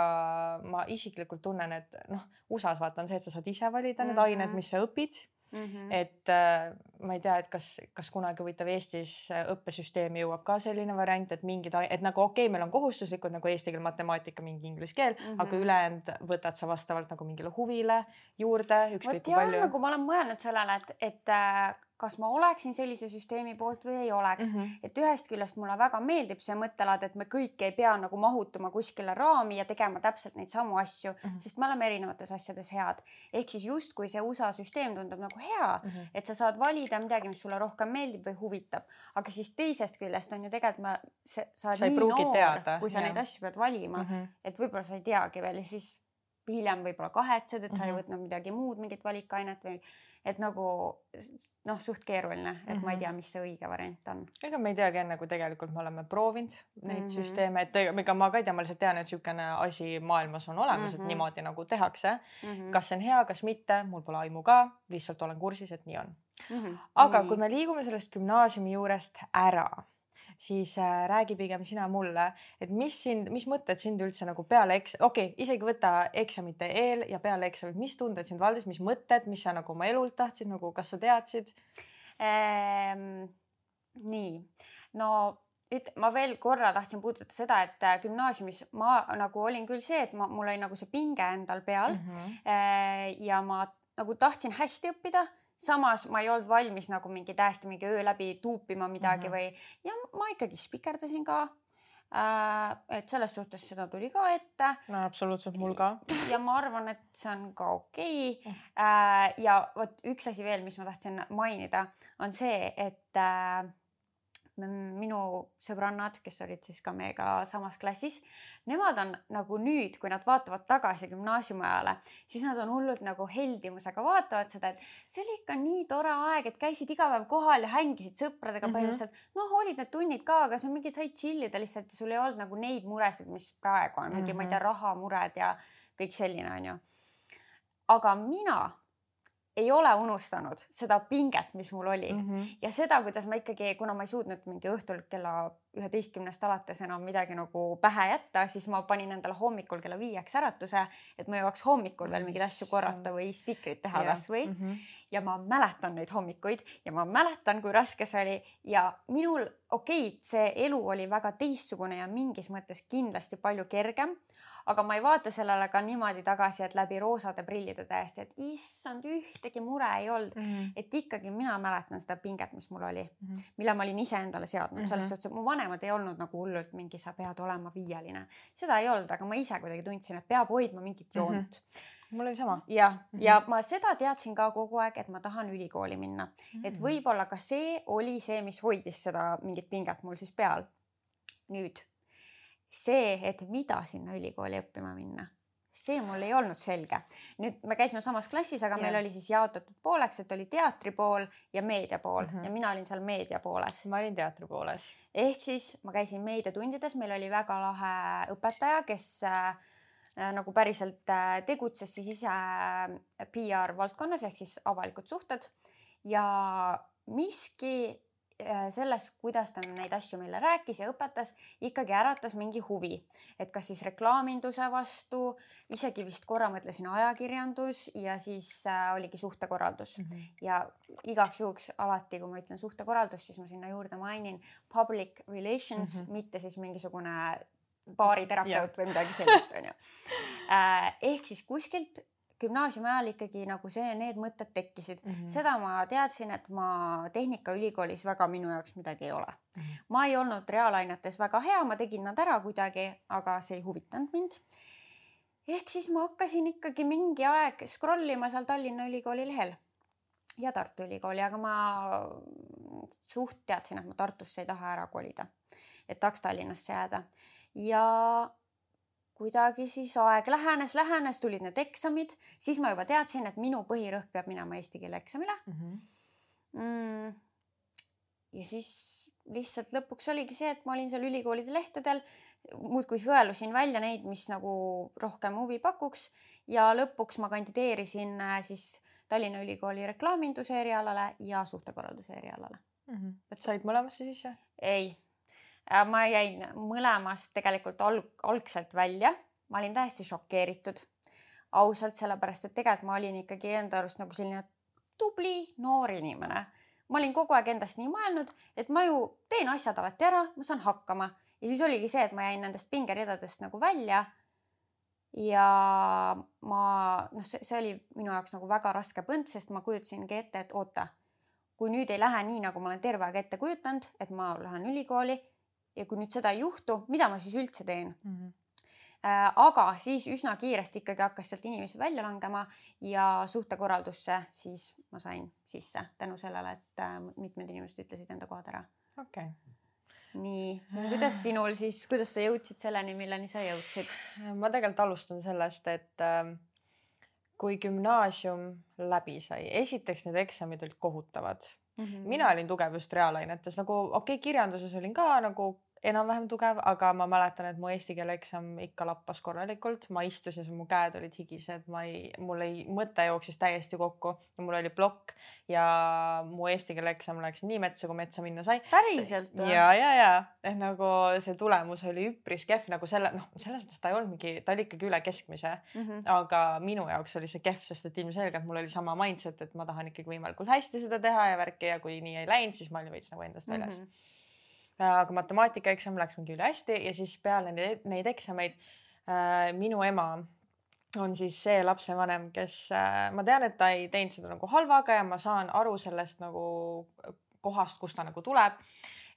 ma isiklikult tunnen, et noh, USA-s vaata on see, et sa saad ise valida mm -hmm. need ained, mis sa õpid Mm -hmm. et äh, ma ei tea, et kas, kas kunagi huvitav Eestis äh, õppesüsteemi jõuab ka selline variant, et mingid, et nagu okei okay,, meil on kohustuslikud nagu eesti keel, matemaatika, mingi inglise keel mm, -hmm. aga ülejäänud võtad sa vastavalt nagu mingile huvile juurde, kui palju. nagu ma olen mõelnud sellele, et, et äh, kas ma oleksin sellise süsteemi poolt või ei oleks mm. -hmm. et ühest küljest mulle väga meeldib see mõttelaad, et me kõik ei pea nagu mahutuma kuskile raami ja tegema täpselt neid samu asju mm, -hmm. sest me oleme erinevates asjades head. ehk siis justkui see USA süsteem tundub nagu hea mm, -hmm. et sa saad valida midagi, mis sulle rohkem meeldib või huvitab, aga siis teisest küljest on ju tegelikult ma, sa oled nii noor, kui sa ja. neid asju pead valima mm, -hmm. et võib-olla sa ei teagi veel ja siis hiljem võib-olla kahetsed, et sa mm -hmm. ei mhm. võtnud midagi muud, mingit valikainet või et nagu noh, suht keeruline, et mm -hmm. ma ei mhm. tea, mis see õige variant on. ega me ei teagi enne, kui tegelikult me oleme proovinud neid mm -hmm. süsteeme, et ega ma ka ei tea, ma lihtsalt tean, et niisugune asi maailmas on olemas mm, -hmm. et mhm. niimoodi nagu tehakse mm. -hmm. kas see on hea, kas mitte, mul pole aimu ka, lihtsalt olen kursis, et nii on mm. -hmm. aga -hmm. kui me liigume sellest gümnaasiumi juurest ära siis äh, räägi pigem sina mulle, et mis sind, mis mõtted sind üldse nagu peale eks-, okei okay,, isegi võta eksamite eel ja peale eksamit, mis tunded sind valdas, mis mõtted, mis sa nagu oma elult tahtsid, nagu kas sa teadsid ehm,? nii, no üt-, ma veel korra tahtsin puudutada seda, et äh, gümnaasiumis ma nagu olin küll see, et ma, mul oli nagu see pinge endal peal mm. -hmm. ja ma nagu tahtsin hästi õppida, samas ma ei olnud valmis nagu mingi täiesti mingi öö läbi tuupima midagi mm -hmm. või ja ma ikkagi spikerdasin ka äh,. et selles suhtes seda tuli ka ette. no absoluutselt mul ka. ja ma arvan, et see on ka okei okay. äh,. ja vot üks asi veel, mis ma tahtsin mainida, on see, et äh, minu sõbrannad, kes olid siis ka meiega samas klassis, nemad on nagu nüüd, kui nad vaatavad tagasi gümnaasiumi ajale, siis nad on hullult nagu heldimusega vaatavad seda, et see oli ikka nii tore aeg, et käisid iga päev kohal ja hängisid sõpradega mm -hmm. põhimõtteliselt. noh, olid need tunnid ka, aga see on mingi, said chill ida lihtsalt ja sul ei olnud nagu neid muresid, mis praegu on, mingi mm, -hmm. ma ei tea, mhm. rahamured ja kõik selline onju. aga mina ei ole unustanud seda pinget, mis mul oli mm -hmm. ja seda, kuidas ma ikkagi, kuna ma ei suutnud mingi õhtul kella üheteistkümnest alates enam midagi nagu pähe jätta, siis ma panin endale hommikul kella viieks äratuse, et ma jõuaks hommikul veel mingeid asju korrata või spikrit teha kasvõi mm. -hmm. ja ma mäletan neid hommikuid ja ma mäletan, kui raske see oli ja minul okei okay,, see elu oli väga teistsugune ja mingis mõttes kindlasti palju kergem aga ma ei vaata sellele ka niimoodi tagasi, et läbi roosade prillide täiesti, et issand, ühtegi mure ei olnud mm. -hmm. et ikkagi mina mäletan seda pinget, mis mul oli mm, -hmm. mille ma olin iseendale seadnud mm -hmm. selles suhtes, et mu vanemad ei olnud nagu hullult mingi, sa pead olema viieline. seda ei olnud, aga ma ise kuidagi tundsin, et peab hoidma mingit joont mm. -hmm mul oli sama. jah, ja, -hmm. ja ma seda teadsin ka kogu aeg, et ma tahan ülikooli minna mm, -hmm. et võib-olla ka see oli see, mis hoidis seda mingit pinget mul siis peal. nüüd see, et mida sinna ülikooli õppima minna, see mul ei olnud selge. nüüd me käisime samas klassis, aga ja. meil oli siis jaotatud pooleks, et oli teatri pool ja meedia pool mm -hmm. ja mina olin seal meedia pooles. ma olin teatri pooles. ehk siis ma käisin meediatundides, meil oli väga lahe õpetaja, kes äh, nagu päriselt äh, tegutses siis ise äh, PR valdkonnas ehk siis avalikud suhted ja miski Äh, selles, kuidas ta neid asju meile rääkis ja õpetas, ikkagi äratas mingi huvi, et kas siis reklaaminduse vastu, isegi vist korra mõtlesin ajakirjandus ja siis äh, oligi suhtekorraldus mm. -hmm. ja igaks juhuks alati, kui ma ütlen suhtekorraldus, siis ma sinna juurde mainin public relations mm, -hmm. mitte siis mingisugune baariterapeut või midagi sellist, onju. Äh, ehk siis kuskilt gümnaasiumi ajal ikkagi nagu see, need mõtted tekkisid mm. -hmm. seda ma teadsin, et ma Tehnikaülikoolis väga minu jaoks midagi ei ole mm. -hmm. ma ei olnud reaalainetes väga hea, ma tegin nad ära kuidagi, aga see ei huvitanud mind. ehk siis ma hakkasin ikkagi mingi aeg scroll ima seal Tallinna Ülikooli lehel ja Tartu Ülikooli, aga ma suht teadsin, et ma Tartusse ei taha ära kolida, et tahaks Tallinnasse jääda ja kuidagi siis aeg lähenes, lähenes, tulid need eksamid, siis ma juba teadsin, et minu põhirõhk peab minema eesti keele eksamile mm. -hmm. Mm. ja siis lihtsalt lõpuks oligi see, et ma olin seal ülikoolide lehtedel, muudkui sõelusin välja neid, mis nagu rohkem huvi pakuks ja lõpuks ma kandideerisin äh, siis Tallinna Ülikooli reklaaminduse erialale ja suhtekorralduse erialale mm. -hmm. said mõlemasse sisse? ei ma jäin mõlemast tegelikult alg, algselt välja, ma olin täiesti šokeeritud, ausalt, sellepärast et tegelikult ma olin ikkagi enda arust nagu selline tubli noor inimene. ma olin kogu aeg endast nii mõelnud, et ma ju teen asjad alati ära, ma saan hakkama ja siis oligi see, et ma jäin nendest pingeridadest nagu välja. ja ma noh, see oli minu jaoks nagu väga raske põnd, sest ma kujutasingi ette, et oota, kui nüüd ei lähe nii, nagu ma olen terve aeg ette kujutanud, et ma lähen ülikooli ja kui nüüd seda ei juhtu, mida ma siis üldse teen mm? -hmm aga siis üsna kiiresti ikkagi hakkas sealt inimesi välja langema ja suhtekorraldusse siis ma sain sisse tänu sellele, et äh, mitmed inimesed ütlesid enda kohad ära. okei okay. nii, kuidas sinul siis, kuidas sa jõudsid selleni, milleni sa jõudsid? ma tegelikult alustan sellest, et äh, kui gümnaasium läbi sai, esiteks need eksamid olid kohutavad Mm -hmm. mina olin tugev just reaalainetes nagu okei okay,, kirjanduses olin ka nagu enam-vähem tugev, aga ma mäletan, et mu eesti keele eksam ikka lappas korralikult, ma istusin, mu käed olid higised, ma ei, mul ei, mõte jooksis täiesti kokku ja mul oli plokk ja mu eesti keele eksam läks nii metsa, kui metsa minna sai. päriselt või? ja, ja, ja et nagu see tulemus oli üpris kehv nagu selle, noh, selles mõttes ta ei olnud mingi, ta oli ikkagi üle keskmise mm, -hmm. aga minu jaoks oli see kehv, sest et ilmselgelt mul oli sama mindset, et ma tahan ikkagi võimalikult hästi seda teha ja värki ja kui nii ei läinud, siis ma olin veits nagu endast väljas mm. -hmm aga matemaatikaeksam läks mul küll hästi ja siis peale neid, neid eksameid äh, minu ema on siis see lapsevanem, kes äh, ma tean, et ta ei teinud seda nagu halvaga ja ma saan aru sellest nagu kohast, kust ta nagu tuleb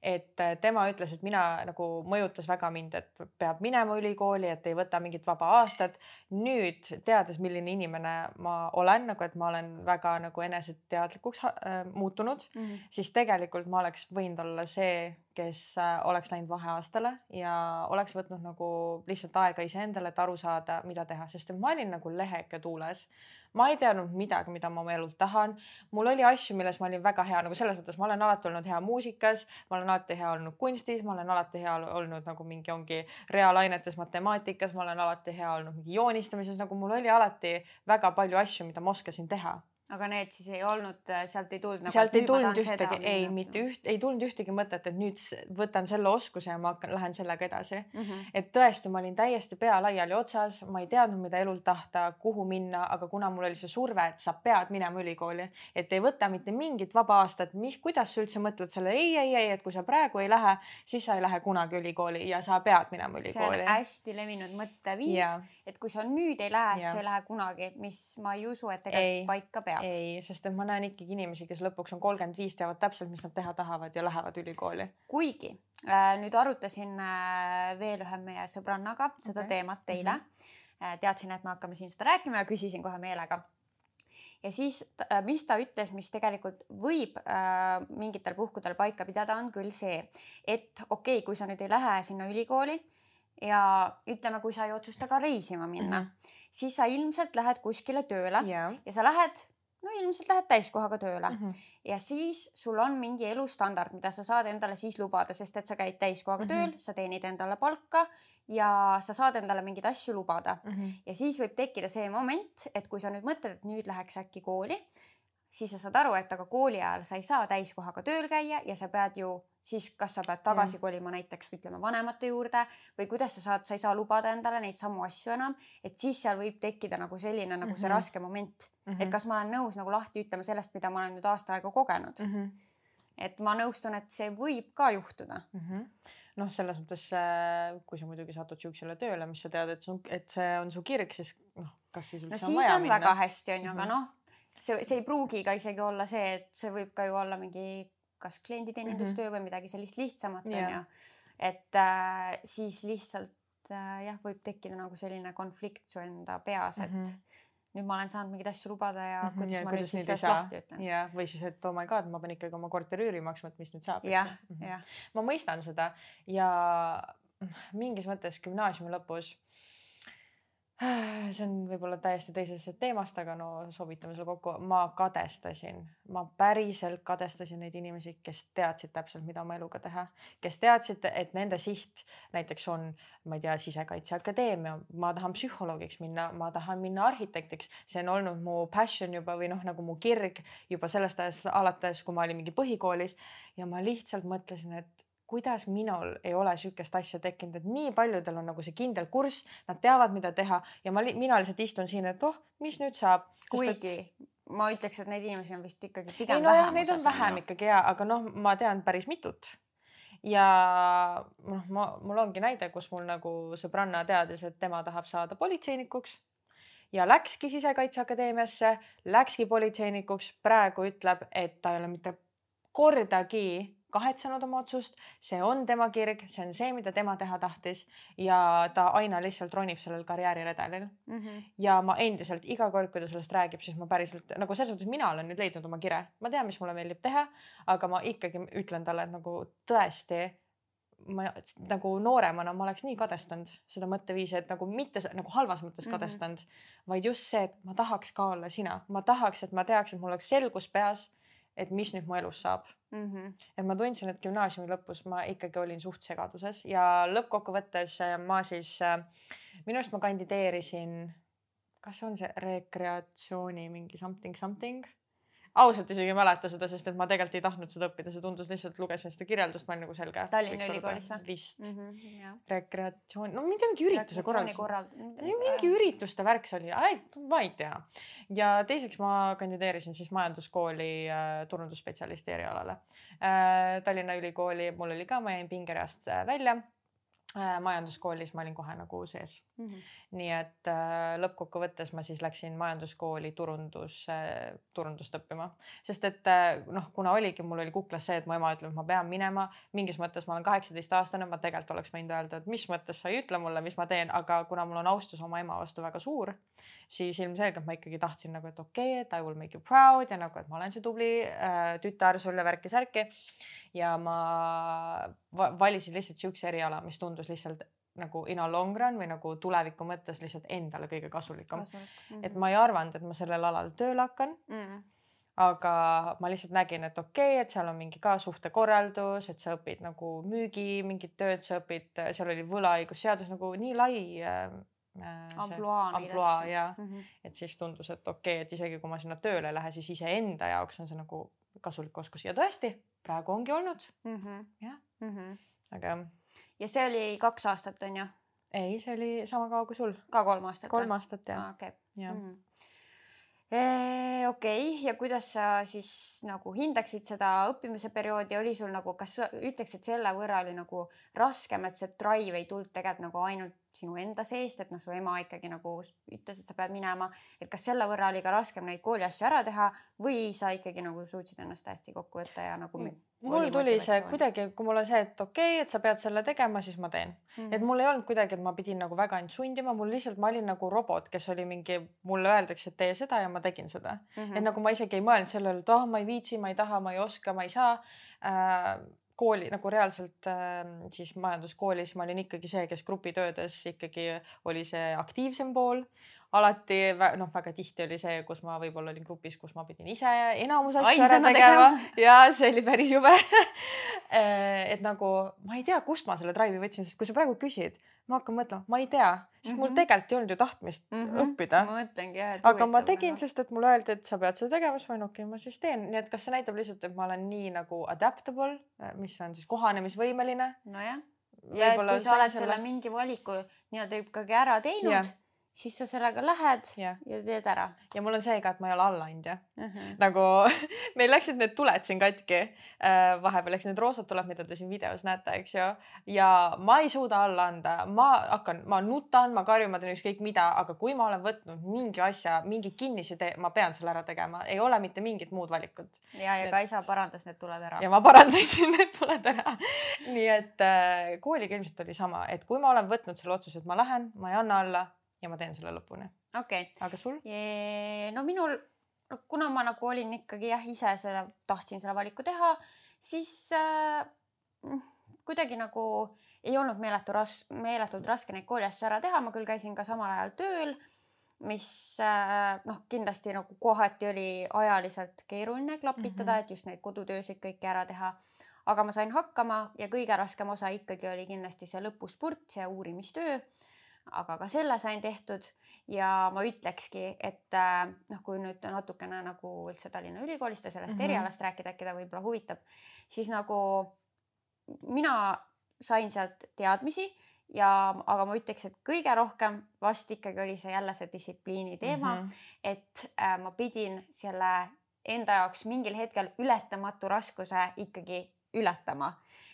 et äh, tema ütles, et mina nagu mõjutas väga mind, et peab minema ülikooli, et ei võta mingit vaba aastat. nüüd teades, milline inimene ma olen nagu, et ma olen väga nagu eneseteadlikuks äh, muutunud mm, -hmm. siis tegelikult ma oleks võinud olla see, kes äh, oleks läinud vaheaastale ja oleks võtnud nagu lihtsalt aega iseendale, et aru saada, mida teha, sest ma olin nagu leheke tuules ma ei teadnud midagi, mida ma oma elult tahan. mul oli asju, milles ma olin väga hea, nagu selles mõttes ma olen alati olnud hea muusikas, ma olen alati hea olnud kunstis, ma olen alati hea olnud nagu mingi ongi reaalainetes, matemaatikas, ma olen alati hea olnud mingi joonistamises, nagu mul oli alati väga palju asju, mida ma oskasin teha aga need siis ei olnud, äh, sealt ei tulnud nagu. sealt ei tulnud ühtegi, ei mitte üht, ei tulnud ühtegi mõtet, et nüüd võtan selle oskuse ja ma hakkan, lähen sellega edasi mm. -hmm. et tõesti, ma olin täiesti pea laiali otsas, ma ei teadnud, mida elult tahta, kuhu minna, aga kuna mul oli see surve, et sa pead minema ülikooli, et ei võta mitte mingit vaba aastat, mis, kuidas sa üldse mõtled selle ei, ei, ei, et kui sa praegu ei lähe, siis sa ei lähe kunagi ülikooli ja sa pead minema ülikooli. see on hästi levinud mõtteviis, et kui sa nüüd ei lähe, siis sa ei lähe kunagi, mis ma ei usu, et tegelikult paika peab ei, sest et ma näen ikkagi inimesi, kes lõpuks on kolmkümmend viis, teavad täpselt, mis nad teha tahavad ja lähevad ülikooli. kuigi äh, nüüd arutasin äh, veel ühe meie sõbrannaga seda okay. teemat eile mm. -hmm. teadsin, et me hakkame siin seda rääkima ja küsisin kohe meelega ja siis, äh, mis ta ütles, mis tegelikult võib äh, mingitel puhkudel paika pidada, on küll see, et okei okay,, kui sa nüüd ei lähe sinna ülikooli ja ütleme, kui sa ei otsusta ka reisima minna mm, -hmm. siis sa ilmselt lähed kuskile tööle yeah. ja sa lähed no ilmselt lähed täiskohaga tööle mm -hmm. ja siis sul on mingi elustandard, mida sa saad endale siis lubada, sest et sa käid täiskohaga mm -hmm. tööl, sa teenid endale palka ja sa saad endale mingeid asju lubada mm. -hmm. ja siis võib tekkida see moment, et kui sa nüüd mõtled, et nüüd läheks äkki kooli, siis sa saad aru, et aga kooli ajal sa ei saa täiskohaga tööl käia ja sa pead ju siis kas sa pead tagasi kolima näiteks ütleme vanemate juurde või kuidas sa saad, sa ei saa lubada endale neid samu asju enam, et siis seal võib tekkida nagu selline nagu mm -hmm. see mhm. raske moment mm, -hmm. et kas ma olen nõus nagu lahti ütlema sellest, mida ma olen nüüd aasta aega kogenud mm. -hmm. et ma nõustun, et see võib ka juhtuda mm. -hmm noh, selles mõttes, kui sa muidugi satud siuksele tööle, mis sa tead, et su, et see on su kirg, siis noh, kas siis üldse no, on vaja on minna. väga hästi onju aga mhm. noh, see, see ei pruugi ka isegi olla see, et see võib ka ju olla mingi kas klienditeenindustöö mm -hmm. või midagi sellist lihtsamat yeah. onju. et äh, siis lihtsalt äh, jah, võib tekkida nagu selline konflikt su enda peas, et mm -hmm nüüd ma olen saanud mingeid asju lubada ja -hmm, kuidas ja, ma kuidas nüüd siis sellest lahti ütlen. ja, või siis, et oh my god, ma pean ikkagi oma korteri üüri maksma, et mis nüüd saab. jah -hmm., jah. ma mõistan seda ja mingis mõttes gümnaasiumi lõpus see on võib-olla täiesti teisest teemast, aga no sobitame selle kokku. ma kadestasin, ma päriselt kadestasin neid inimesi, kes teadsid täpselt, mida oma eluga teha, kes teadsid, et nende siht näiteks on, ma ei tea, Sisekaitseakadeemia, ma tahan psühholoogiks minna, ma tahan minna arhitektiks, see on olnud mu passion juba või noh, nagu mu kirg juba sellest ajast alates, kui ma olin mingi põhikoolis. Ja ma lihtsalt mõtlesin, et kuidas minul ei ole sihukest asja tekkinud, et nii paljudel on nagu see kindel kurss, nad teavad, mida teha ja ma, mina lihtsalt istun siin, et oh, mis nüüd saab. kuigi et... ma ütleks, et neid inimesi on vist ikkagi pigem ei, no, vähem. Neid on vähem ikkagi ja, aga noh, ma tean päris mitut. ja noh, ma, mul ongi näide, kus mul nagu sõbranna teadis, et tema tahab saada politseinikuks ja läkski Sisekaitseakadeemiasse, läkski politseinikuks, praegu ütleb, et ta ei ole mitte kordagi kahetsenud oma otsust, see on tema kirg, see on see, mida tema teha tahtis ja ta aina lihtsalt ronib sellel karjääriredelil mm. -hmm. ja ma endiselt iga kord, kui ta sellest räägib, siis ma päriselt nagu selles mõttes mina olen nüüd leidnud oma kire, ma tean, mis mulle meeldib teha, aga ma ikkagi ütlen talle, et nagu tõesti ma nagu nooremana ma oleks nii kadestanud seda mõtteviisi, et nagu mitte nagu halvas mõttes mhm. kadestanud mm, -hmm. vaid just see, et ma tahaks ka olla sina, ma tahaks, et ma teaks, et mul oleks selgus peas et mis nüüd mu elus saab mm. -hmm. et ma tundsin, et gümnaasiumi lõpus ma ikkagi olin suht segaduses ja lõppkokkuvõttes äh, ma siis, äh, minu arust ma kandideerisin, kas on see rekreatsiooni mingi something something ausalt isegi ei mäleta seda, sest et ma tegelikult ei tahtnud seda õppida, see tundus lihtsalt, lugesin seda kirjeldust, ma olin nagu selge. Tallinna Ülikoolis või? vist mm. -hmm, rekreatsioon, no mingi, mingi ürituse korraldus korrald.... mingi ürituste värk see oli, ma ei tea. ja teiseks ma kandideerisin siis majanduskooli äh, turundusspetsialisti erialale äh,. Tallinna Ülikooli, mul oli ka, ma jäin pingereast äh, välja majanduskoolis ma olin kohe nagu sees mm. -hmm. nii et äh, lõppkokkuvõttes ma siis läksin majanduskooli turundus äh,, turundust õppima, sest et äh, noh, kuna oligi, mul oli kuklas see, et mu ema ütleb, et ma pean minema, mingis mõttes ma olen kaheksateistaastane, ma tegelikult oleks võinud öelda, et mis mõttes sa ei ütle mulle, mis ma teen, aga kuna mul on austus oma ema vastu väga suur, siis ilmselgelt ma ikkagi tahtsin nagu, et okei okay,, et I will make you proud ja nagu, et ma olen see tubli äh, tütar sulle värki-särki ja ma valisin lihtsalt siukse eriala, mis tundus lihtsalt nagu in a long run või nagu tuleviku mõttes lihtsalt endale kõige kasulikum Kasulik. mm. -hmm. et ma ei arvanud, et ma sellel alal tööle hakkan mm. -hmm aga ma lihtsalt nägin, et okei okay,, et seal on mingi ka suhtekorraldus, et sa õpid nagu müügi mingit tööd, sa õpid, seal oli võlaõigusseadus nagu nii lai äh, ampluaa ja mm -hmm. et siis tundus, et okei okay,, et isegi kui ma sinna tööle ei lähe, siis iseenda jaoks on see nagu kasulik oskus ja tõesti praegu ongi olnud mm. -hmm. jah mm, -hmm. aga. ja see oli kaks aastat on ju? ei, see oli sama kaua kui sul. ka kolm aastat? kolm aastat jah ah,. okei okay. Okei okay. ja kuidas sa siis nagu hindaksid seda õppimise perioodi, oli sul nagu, kas ütleks, et selle võrra oli nagu raskem, et see drive ei tulnud tegelikult nagu ainult sinu enda seest, et noh, su ema ikkagi nagu ütles, et sa pead minema, et kas selle võrra oli ka raskem neid kooli asju ära teha või sa ikkagi nagu suutsid ennast hästi kokku võtta ja nagu mm. Mul tuli see kuidagi, kui mul on see, et okei okay,, et sa pead selle tegema, siis ma teen mm. -hmm. et mul ei olnud kuidagi, et ma pidin nagu väga end sundima, mul lihtsalt, ma olin nagu robot, kes oli mingi, mulle öeldakse, et tee seda ja ma tegin seda mm. -hmm. et nagu ma isegi ei mõelnud sellele, et ah oh,, ma ei viitsi, ma ei taha, ma ei oska, ma ei saa äh, kooli nagu reaalselt äh, siis majanduskoolis ma olin ikkagi see, kes grupitöödes ikkagi oli see aktiivsem pool. alati noh, väga tihti oli see, kus ma võib-olla olin grupis, kus ma pidin ise enamus asju ära tegema. ja see oli päris jube. Äh, et nagu ma ei tea, kust ma selle drive'i võtsin, sest kui sa praegu küsid ma hakkan mõtlema, ma ei tea, sest mm -hmm. mul mhm. tegelikult ei olnud ju tahtmist mm -hmm. õppida. ma mõtlengi jah, et. aga ma tegin, sest et mulle öeldi, et sa pead seda tegema, siis ma olin okei okay,, ma siis teen, nii et kas see näitab lihtsalt, et ma olen nii nagu adaptable, mis on siis kohanemisvõimeline. nojah, ja et kui sa oled selle mingi valiku nii-öelda ikkagi ära teinud yeah siis sa sellega lähed ja, ja teed ära. ja mul on see ka, et ma ei ole allaandja uh. -huh. nagu meil läksid need tuled siin katki äh,. vahepeal, eks need roosad tuled, mida te siin videos näete, eks ju. ja ma ei suuda alla anda, ma hakkan, ma nutan, ma karjun, ma teen ükskõik mida, aga kui ma olen võtnud mingi asja, mingi kinnise tee, ma pean selle ära tegema, ei ole mitte mingit muud valikut. ja, ja Kaisa parandas need tuled ära. ja ma parandasin need tuled ära nii et äh, kooliga ilmselt oli sama, et kui ma olen võtnud selle otsuse, et ma lähen, ma ei anna alla ja ma teen selle lõpuni. okei okay.. aga sul? no minul, kuna ma nagu olin ikkagi jah, ise seda, tahtsin selle valiku teha, siis äh, kuidagi nagu ei olnud meeletu ras-, meeletult raske neid kooliasju ära teha, ma küll käisin ka samal ajal tööl, mis äh, noh, kindlasti nagu kohati oli ajaliselt keeruline klapitada mm, -hmm. et just neid kodutöösid kõiki ära teha. aga ma sain hakkama ja kõige raskem osa ikkagi oli kindlasti see lõpuspurt, see uurimistöö aga ka selle sain tehtud ja ma ütlekski, et äh, noh, kui nüüd natukene nagu üldse Tallinna Ülikoolist ja sellest mm -hmm. erialast rääkida, äkki ta võib-olla huvitab, siis nagu mina sain sealt teadmisi ja, aga ma ütleks, et kõige rohkem vast ikkagi oli see jälle see distsipliini teema mm, -hmm. et äh, ma pidin selle enda jaoks mingil hetkel ületamatu raskuse ikkagi ületama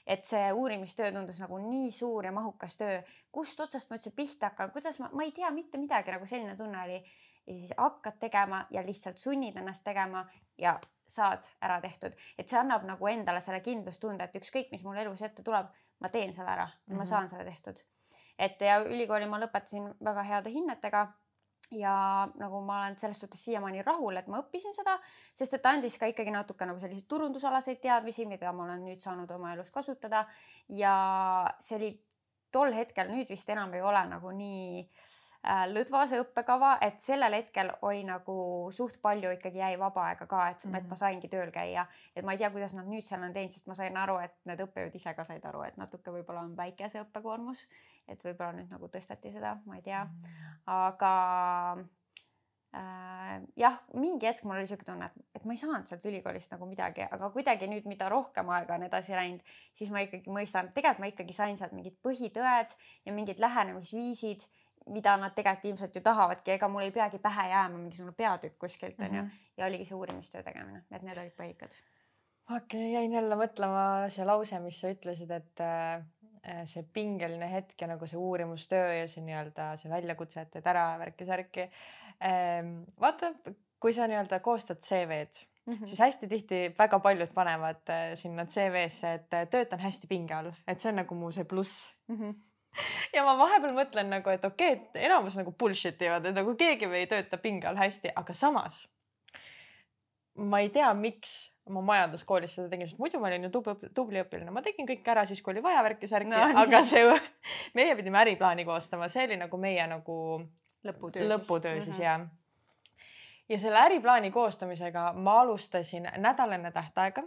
et see uurimistöö tundus nagu nii suur ja mahukas töö, kust otsast ma üldse pihta hakkan, kuidas ma, ma ei tea mitte midagi, nagu selline tunne oli. ja siis hakkad tegema ja lihtsalt sunnid ennast tegema ja saad ära tehtud, et see annab nagu endale selle kindlustunde, et ükskõik, mis mul elus ette tuleb, ma teen selle ära ja mm -hmm. ma mhm. saan selle tehtud. et ja ülikooli ma lõpetasin väga heade hinnetega ja nagu ma olen selles suhtes siiamaani rahul, et ma õppisin seda, sest et ta andis ka ikkagi natuke nagu selliseid turundusalaseid teadmisi, mida ma olen nüüd saanud oma elus kasutada. ja see oli tol hetkel, nüüd vist enam ei ole nagu nii äh, lõdvase õppekava, et sellel hetkel oli nagu suht palju ikkagi jäi vaba aega ka, et et ma mhm. saingi tööl käia, et ma ei tea, kuidas nad nüüd seal on teinud, sest ma sain aru, et need õppejõud ise ka said aru, et natuke võib-olla on väike see õppekoormus, et võib-olla nüüd nagu tõsteti seda, ma ei tea, mhm. aga äh, jah, mingi hetk mul oli siuke tunne, et, et ma ei saanud sealt ülikoolist nagu midagi, aga kuidagi nüüd, mida rohkem aega on edasi läinud, siis ma ikkagi mõistan, tegelikult ma ikkagi sain sealt mingid põhitõed ja mingid lähenemisviisid mida nad tegelikult ilmselt ju tahavadki, ega mul ei peagi pähe jääma mingisugune peatükk kuskilt onju mm -hmm. ja oligi see uurimistöö tegemine, et need olid põhikad. okei okay,, jäin jälle mõtlema see lause, mis sa ütlesid, et äh, see pingeline hetk ja nagu see uurimustöö ja see nii-öelda see väljakutse, et teed ära värki-särki ähm,. vaata, kui sa nii-öelda koostad CV-d Mm -hmm. siis hästi tihti väga paljud panevad äh, sinna CV-sse, et töötan hästi pinge all, et see on nagu mu see pluss mm. -hmm ja ma vahepeal mõtlen nagu, et okei okay,, et enamus nagu bullshit ivad, et nagu keegi ei tööta pinge all hästi, aga samas ma ei tea, miks ma majanduskoolis seda tegin, sest muidu ma olin ju tubli, tubli õpilane, ma tegin kõik ära siis, kui oli vaja värki-särki no,, aga see, meie pidime äriplaani koostama, see oli nagu meie nagu lõputöö, lõputöö siis, siis mm -hmm. ja. ja selle äriplaani koostamisega ma alustasin nädal enne tähtaega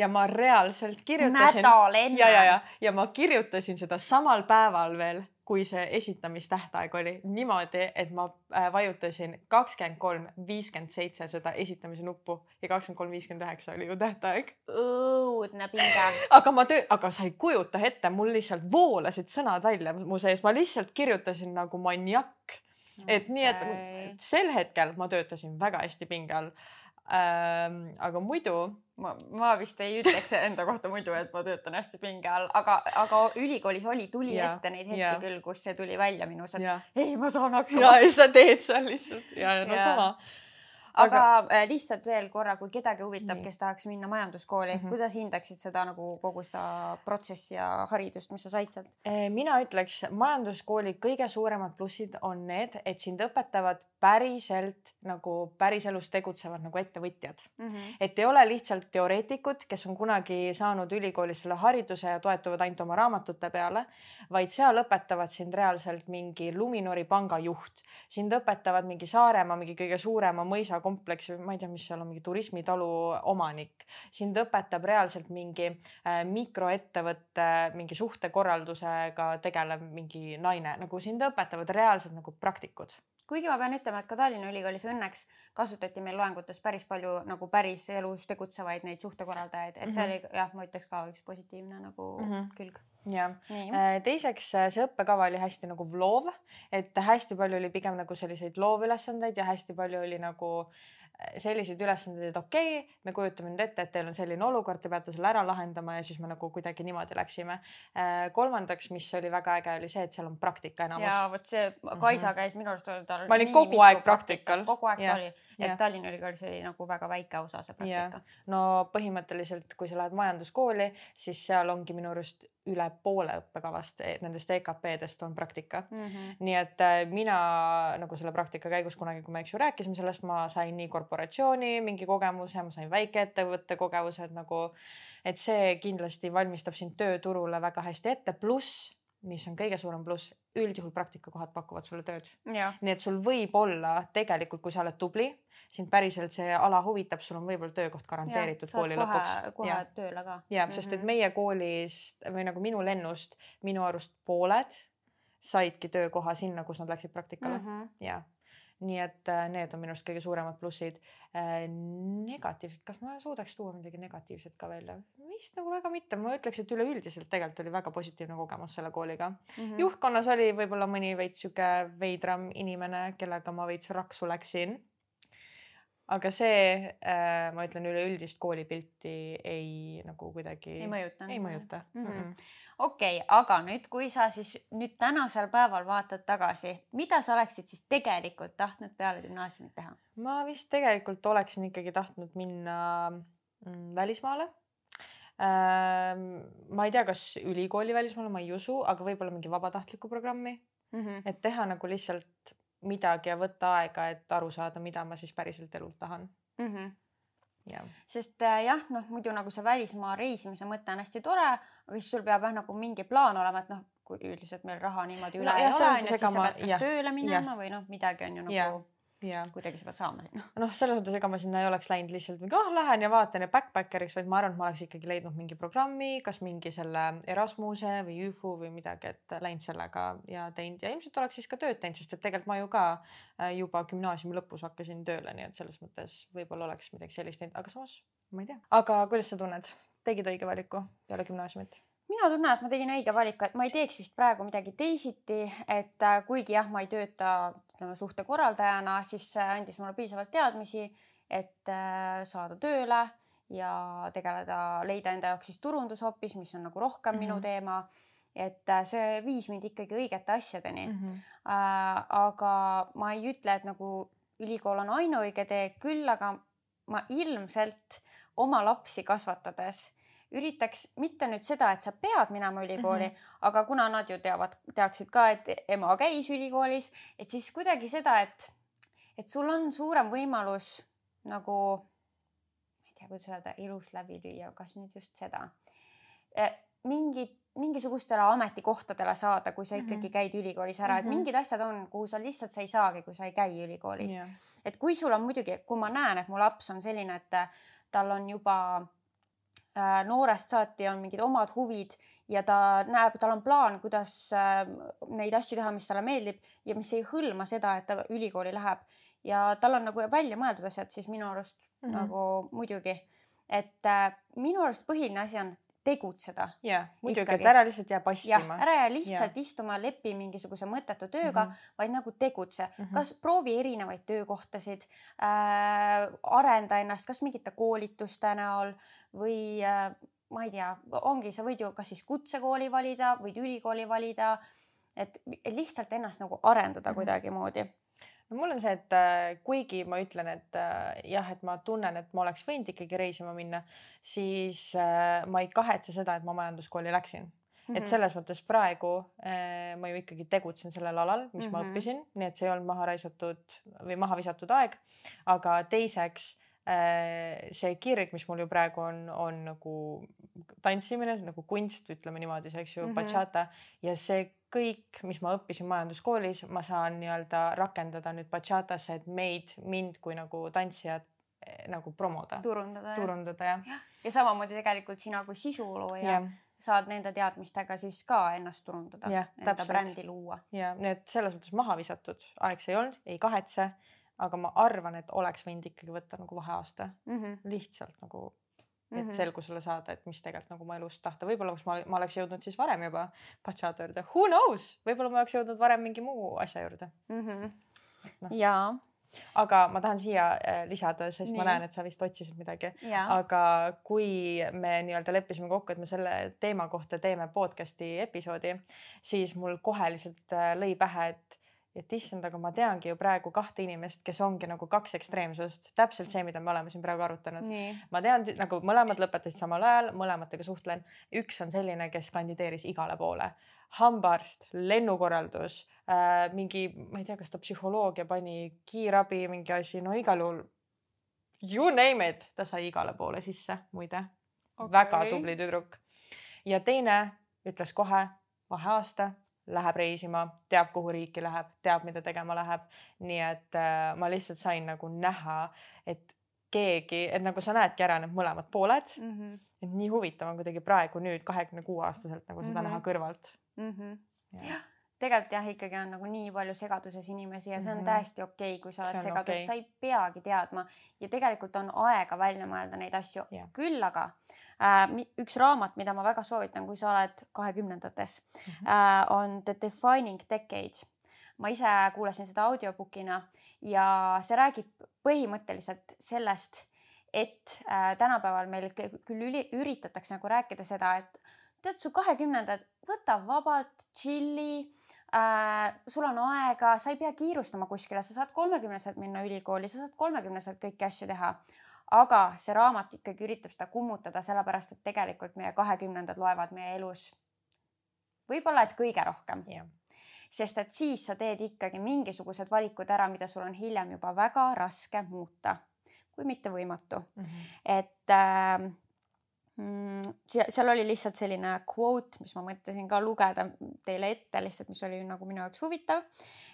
ja ma reaalselt kirjutasin. nädal enne. ja, ja, ja, ja ma kirjutasin seda samal päeval veel, kui see esitamistähtaeg oli niimoodi, et ma äh, vajutasin kakskümmend kolm, viiskümmend seitse seda esitamise nuppu ja kakskümmend kolm, viiskümmend üheksa oli ju tähtaeg. õudne pinge. aga ma töö, aga sa ei kujuta ette, mul lihtsalt voolasid sõnad välja mu sees, ma lihtsalt kirjutasin nagu maniakk. et okay. nii, et sel hetkel ma töötasin väga hästi pinge all ähm,. aga muidu ma, ma vist ei ütleks enda kohta muidu, et ma töötan hästi pinge all, aga, aga ülikoolis oli, tuli ja, ette neid hetki ja. küll, kus see tuli välja minus, et ja. ei, ma saan hakkama. ja, ja sa teed seal lihtsalt ja, ja no ja. sama aga, aga äh, lihtsalt veel korra, kui kedagi huvitab, kes tahaks minna majanduskooli mm, -hmm. kuidas hindaksid seda nagu kogu seda protsessi ja haridust, mis sa said sealt? Äh, mina ütleks, majanduskooli kõige suuremad plussid on need, et sind õpetavad päriselt nagu päriselus tegutsevad nagu ettevõtjad mm. -hmm. et ei ole lihtsalt teoreetikud, kes on kunagi saanud ülikoolis selle hariduse ja toetuvad ainult oma raamatute peale, vaid seal õpetavad sind reaalselt mingi Luminori panga juht, sind õpetavad mingi Saaremaa mingi kõige suurema mõisakompleksi, ma ei tea, mis seal on, mingi turismitalu omanik. sind õpetab reaalselt mingi äh, mikroettevõtte mingi suhtekorraldusega tegelev mingi naine, nagu sind õpetavad reaalselt nagu praktikud kuigi ma pean ütlema, et ka Tallinna Ülikoolis õnneks kasutati meil loengutes päris palju nagu päris elus tegutsevaid neid suhtekorraldajaid, et see mm -hmm. oli jah, ma ütleks ka üks positiivne nagu mm -hmm. külg. ja äh, teiseks äh, see õppekava oli hästi nagu loov, et hästi palju oli pigem nagu selliseid loovülesandeid ja hästi palju oli nagu selliseid ülesandeid, et okei okay,, me kujutame nüüd ette, et teil on selline olukord, te peate selle ära lahendama ja siis me nagu kuidagi niimoodi läksime. Äh, kolmandaks, mis oli väga äge, oli see, et seal on praktika enamus. ja vot see Kaisa mhm. käis minu arust tal. ma olin kogu aeg praktikal. kogu aeg ta oli, et Tallinna Ülikoolis oli nagu väga väike osa see praktika. no põhimõtteliselt, kui sa lähed majanduskooli, siis seal ongi minu arust üle poole õppekavast nendest EKP-dest on praktika mm. -hmm. nii et äh, mina nagu selle praktika käigus kunagi, kui me, eks ju, rääkisime sellest, ma sain nii korporatsiooni mingi kogemuse, ma sain väikeettevõtte kogemused nagu, et see kindlasti valmistab sind tööturule väga hästi ette, pluss mis on kõige suurem pluss, üldjuhul praktikakohad pakuvad sulle tööd. nii et sul võib olla tegelikult, kui sa oled tubli sind päriselt see ala huvitab, sul on võib-olla töökoht garanteeritud ja, kooli kohe, lõpuks. kohe ja. tööle ka. ja mm -hmm. sest et mhm. meie koolist või nagu minu lennust minu arust pooled saidki töökoha sinna, kus nad läksid praktikale mm -hmm. ja nii et äh, need on minu arust kõige suuremad plussid äh,. negatiivsed, kas ma suudaks tuua midagi negatiivset ka välja? vist nagu väga mitte, ma ütleks, et üleüldiselt tegelikult oli väga positiivne kogemus selle kooliga mm. -hmm. juhtkonnas oli võib-olla mõni veits sihuke veidram inimene, kellega ma veits raksu läksin aga see äh,, ma ütlen, üleüldist koolipilti ei nagu kuidagi. ei mõjuta. ei mõjuta -hmm.. okei aga nüüd, kui sa siis nüüd tänasel päeval vaatad tagasi, mida sa oleksid siis tegelikult tahtnud peale gümnaasiumit teha? ma vist tegelikult oleksin ikkagi tahtnud minna mm, välismaale ähm,. ma ei tea, kas ülikooli välismaale, ma ei usu, aga võib-olla mingi vabatahtliku programmi mm, -hmm. et teha nagu lihtsalt midagi ja võtta aega, et aru saada, mida ma siis päriselt elult tahan mm. -hmm. Ja. sest äh, jah, noh muidu nagu see välismaa reisimise mõte on hästi tore, aga siis sul peab jah nagu mingi plaan olema, et noh, kui üldiselt meil raha niimoodi üle no, ei ole, onju, siis sa pead kas tööle minema ja. või noh, midagi on ju nagu ja ja kuidagi sa pead saama sinna. noh, selles mõttes, ega ma sinna ei oleks läinud lihtsalt mingi, oh lähen ja vaatan ja backpackeriks, vaid ma arvan, et ma oleks ikkagi leidnud mingi programmi, kas mingi selle Erasmuse või ÜFU või midagi, et läinud sellega ja teinud ja ilmselt oleks siis ka tööd teinud, sest et tegelikult ma ju ka äh, juba gümnaasiumi lõpus hakkasin tööle, nii et selles mõttes võib-olla oleks midagi sellist teinud, aga samas ma ei tea. aga kuidas sa tunned, tegid õige valiku peale gümnaasiumit? Mina tunnen, et ma tegin õige valiku, et ma ei teeks vist praegu midagi teisiti, et äh, kuigi jah, ma ei tööta ütleme suhtekorraldajana, siis see andis mulle piisavalt teadmisi, et äh, saada tööle ja tegeleda, leida enda jaoks siis turundus hoopis, mis on nagu rohkem mm -hmm. minu mhm. teema. et äh, see viis mind ikkagi õigete asjadeni mm. -hmm. Äh, aga ma ei ütle, et nagu ülikool on ainuõige tee, küll aga ma ilmselt oma lapsi kasvatades üritaks mitte nüüd seda, et sa pead minema ülikooli mm, -hmm. aga kuna nad ju teavad, teaksid ka, et ema käis ülikoolis, et siis kuidagi seda, et, et sul on suurem võimalus nagu, ma ei tea, kuidas öelda, elus läbi lüüa, kas nüüd just seda e, mingit mingisugustele ametikohtadele saada, kui sa mhm. ikkagi käid ülikoolis ära mm, -hmm. et mhm. mingid asjad on, kuhu sa lihtsalt sa ei saagi, kui sa ei käi ülikoolis yeah.. et kui sul on muidugi, kui ma näen, et mu laps on selline, et tal on juba Äh, noorest saati on mingid omad huvid ja ta näeb, tal on plaan, kuidas äh, neid asju teha, mis talle meeldib ja mis ei hõlma seda, et ta ülikooli läheb ja tal on nagu välja mõeldud asjad, siis minu arust mm -hmm. nagu muidugi, et äh, minu arust põhiline asi on tegutseda. jah, muidugi, et ära lihtsalt jää passima. ära jää lihtsalt ja. istuma, lepi mingisuguse mõttetu tööga mm, -hmm. vaid nagu tegutse mm, -hmm. kas proovi erinevaid töökohtasid äh,, arenda ennast, kas mingite koolituste näol või äh, ma ei tea, ongi, sa võid ju kas siis kutsekooli valida, võid ülikooli valida. et lihtsalt ennast nagu arendada mm -hmm. kuidagimoodi no mul on see, et äh, kuigi ma ütlen, et äh, jah, et ma tunnen, et ma oleks võinud ikkagi reisima minna, siis äh, ma ei kahetse seda, et ma majanduskooli läksin mm. -hmm. et mhm. selles mõttes praegu ma ju ikkagi tegutsen sellel alal, mis mm -hmm. ma mhm. õppisin, nii et see ei olnud maha raisatud või maha visatud aeg. aga teiseks see kirg, mis mul ju praegu on, on nagu tantsimine nagu kunst, ütleme niimoodi, eks ju mm, -hmm. bachata ja see kõik, mis ma õppisin majanduskoolis, ma saan nii-öelda rakendada nüüd bachatasse, et meid, mind kui nagu tantsijat eh, nagu promoda. turundada. turundada jah ja. ja.. samamoodi tegelikult sina kui sisulooja ja. saad nende teadmistega siis ka ennast turundada, enda täpselt. brändi luua. ja nii et selles mõttes maha visatud aeg see ei olnud, ei kahetse, aga ma arvan, et oleks võinud ikkagi võtta nagu vaheaasta mm -hmm. lihtsalt nagu et mm -hmm. selgusele saada, et mis tegelikult nagu mu elus tahta, võib-olla ma, ma oleks jõudnud siis varem juba bachata juurde, who knows, võib-olla ma oleks jõudnud varem mingi muu asja juurde mm. -hmm. No. jaa aga ma tahan siia äh, lisada, sest Nii. ma näen, et sa vist otsisid midagi. aga kui me nii-öelda leppisime kokku, et me selle teema kohta teeme podcast'i episoodi, siis mul kohe lihtsalt äh, lõi pähe, et et issand, aga ma teangi ju praegu kahte inimest, kes ongi nagu kaks ekstreemsust, täpselt see, mida me oleme siin praegu arutanud. ma tean nagu mõlemad lõpetasid samal ajal, mõlematega suhtlen. üks on selline, kes kandideeris igale poole, hambaarst, lennukorraldus äh,, mingi, ma ei tea, kas ta psühholoogia pani, kiirabi, mingi asi, no igal juhul. You name it, ta sai igale poole sisse, muide okay.. väga tubli tüdruk. ja teine ütles kohe vaheaasta läheb reisima, teab, kuhu riiki läheb, teab, mida tegema läheb. nii et äh, ma lihtsalt sain nagu näha, et keegi, et nagu sa näedki ära need mõlemad pooled mm. -hmm. et nii huvitav on kuidagi praegu nüüd kahekümne kuue aastaselt nagu seda mm -hmm. näha kõrvalt mm. -hmm. Ja. tegelikult jah, ikkagi on nagu nii palju segaduses inimesi ja see on mm -hmm. täiesti okei okay,, kui sa oled segadus okay., sa ei peagi teadma ja tegelikult on aega välja mõelda neid asju yeah., küll aga Äh, üks raamat, mida ma väga soovitan, kui sa oled kahekümnendates mm, -hmm. on The Defining Decade. ma ise kuulasin seda audiobookina ja see räägib põhimõtteliselt sellest, et äh, tänapäeval meil küll üli, üritatakse nagu rääkida seda, et tead, su kahekümnendad, võta vabalt, tšilli äh,. sul on aega, sa ei pea kiirustama kuskile, sa saad kolmekümneselt minna ülikooli, sa saad kolmekümneselt kõiki asju teha aga see raamat ikkagi üritab seda kummutada, sellepärast et tegelikult meie kahekümnendad loevad meie elus võib-olla et kõige rohkem yeah.. sest et siis sa teed ikkagi mingisugused valikud ära, mida sul on hiljem juba väga raske muuta, kui mitte võimatu mm. -hmm. et äh, seal oli lihtsalt selline quote, mis ma mõtlesin ka lugeda teile ette lihtsalt, mis oli nagu minu jaoks huvitav.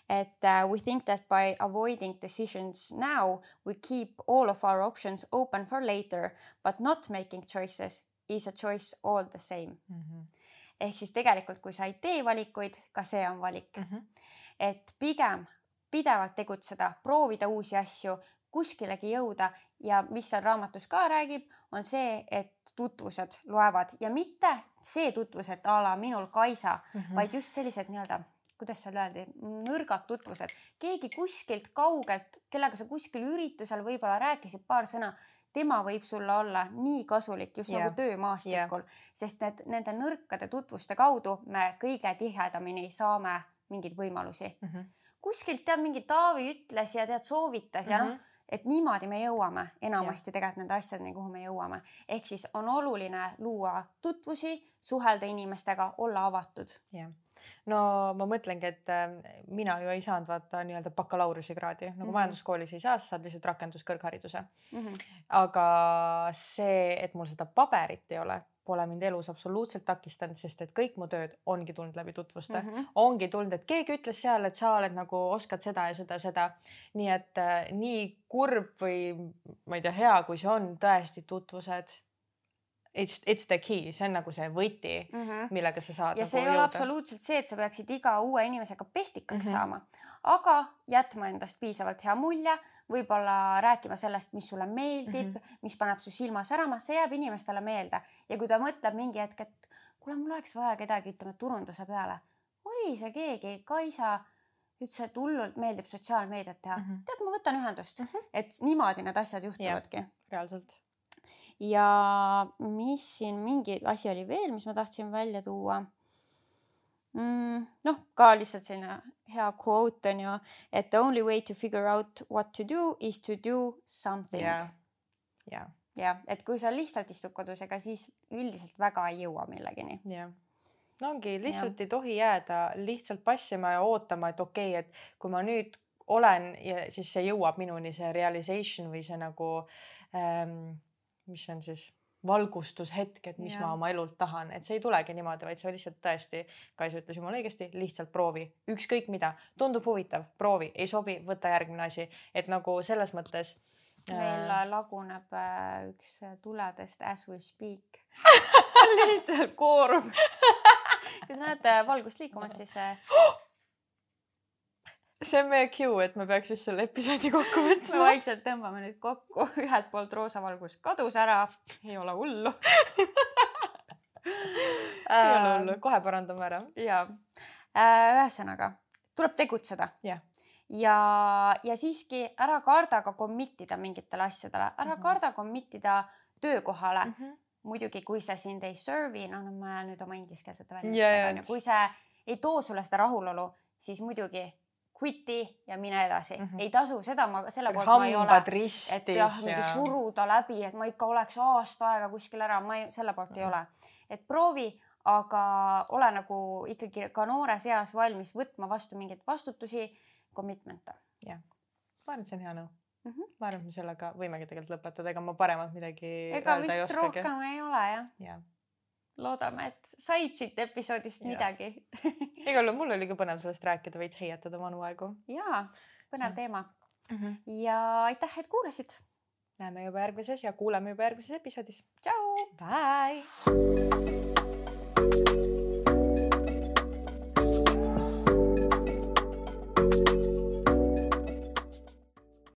et uh, we think that by avoiding decisions now we keep all of our options open for later but not making choices is a choice all the same mm. -hmm. ehk siis tegelikult, kui sa ei tee valikuid, ka see on valik mm. -hmm. et pigem pidevalt tegutseda, proovida uusi asju, kuskilegi jõuda ja mis seal raamatus ka räägib, on see, et tutvused loevad ja mitte see tutvus, et a la minul Kaisa mm, -hmm. vaid just sellised nii-öelda, kuidas seal öeldi, nõrgad tutvused, keegi kuskilt kaugelt, kellega sa kuskil üritusel võib-olla rääkisid paar sõna tema võib sulle olla nii kasulik just yeah. nagu töömaastikul yeah., sest need nende nõrkade tutvuste kaudu me kõige tihedamini saame mingeid võimalusi mm. -hmm. kuskilt tead mingi Taavi ütles ja tead soovitas ja mm -hmm. noh et niimoodi me jõuame enamasti tegelikult nende asjadeni, kuhu me jõuame. ehk siis on oluline luua tutvusi, suhelda inimestega, olla avatud. jah no ma mõtlengi, et äh, mina ju ei saanud vaata nii-öelda bakalaureusekraadi nagu mm -hmm. majanduskoolis ei saa, sa saad lihtsalt rakenduskõrghariduse mm. -hmm. aga see, et mul seda paberit ei ole, pole mind elus absoluutselt takistanud, sest et kõik mu tööd ongi tulnud läbi tutvuste mm, -hmm. ongi tulnud, et keegi ütles seal, et sa oled nagu oskad seda ja seda, seda. nii et äh, nii kurb või ma ei tea, hea, kui see on, tõesti tutvused it's, it's the key, see on nagu see võti mm, -hmm. millega sa saad. ja nagu see ei jõuda. ole absoluutselt see, et sa peaksid iga uue inimesega pestikaks mm -hmm. saama, aga jätma endast piisavalt hea mulje, võib-olla rääkima sellest, mis sulle meeldib mm, -hmm. mis paneb su silma särama, see jääb inimestele meelde ja kui ta mõtleb mingi hetk, et kuule, mul oleks vaja kedagi, ütleme turunduse peale, oli see keegi, Kaisa ütles, et hullult meeldib sotsiaalmeediat teha mm. -hmm. tead, ma võtan ühendust mm, -hmm. et niimoodi need asjad juhtuvadki. reaalselt ja mis siin mingi asi oli veel, mis ma tahtsin välja tuua mm,. noh, ka lihtsalt selline hea quote on ju, et the only way to figure out what to do is to do something. jah yeah., jah, et kui sa lihtsalt istud kodus, ega siis üldiselt väga ei jõua millegini. jah no ongi, lihtsalt ja. ei tohi jääda lihtsalt passima ja ootama, et okei okay,, et kui ma nüüd olen ja siis see jõuab minuni, see realization või see nagu ähm, mis on siis valgustushetk, et mis ja. ma oma elult tahan, et see ei tulegi niimoodi, vaid sa lihtsalt tõesti, Kaisa ütles jumala õigesti, lihtsalt proovi, ükskõik mida, tundub huvitav, proovi, ei sobi, võta järgmine asi, et nagu selles mõttes. meil äh... laguneb äh, üks tuledest as we speak. Lihtsalt koorub kui te näete valgust liikumas, siis äh, see on meie cue, et me peaks vist selle episoodi kokku võtma. vaikselt tõmbame nüüd kokku, ühelt poolt roosa valgus kadus ära, ei ole hullu ei ole hullu, kohe parandame ära. ja, ühesõnaga tuleb tegutseda yeah. ja, ja siiski ära karda ka commit ida mingitele asjadele, ära mm -hmm. karda commit ida töökohale mm. -hmm. muidugi, kui see sind ei serve'i, noh, no ma nüüd oma ingliskeelset väljendust, kui see ei too sulle seda rahulolu, siis muidugi quit'i ja mine edasi mm. -hmm. ei tasu seda ma selle poolt ma ei ole, et jah, mingi ja... suruda läbi, et ma ikka oleks aasta aega kuskil ära, ma ei, selle poolt mm -hmm. ei mhm. ole. et proovi, aga ole nagu ikkagi ka noores eas valmis võtma vastu mingeid vastutusi, commitment'e. jah, ma arvan, et see on hea nõu mm. -hmm. ma arvan, et me sellega võimegi tegelikult lõpetada, ega ma paremat midagi. ega vist rohkem ei ole jah ja loodame, et said siit episoodist ja. midagi igal juhul mul oli ka põnev sellest rääkida, veits heietada vanu aegu. ja, põnev ja. teema mm. -hmm. ja aitäh, et kuulasid. näeme juba järgmises ja kuuleme juba järgmises episoodis. tšau. Bye.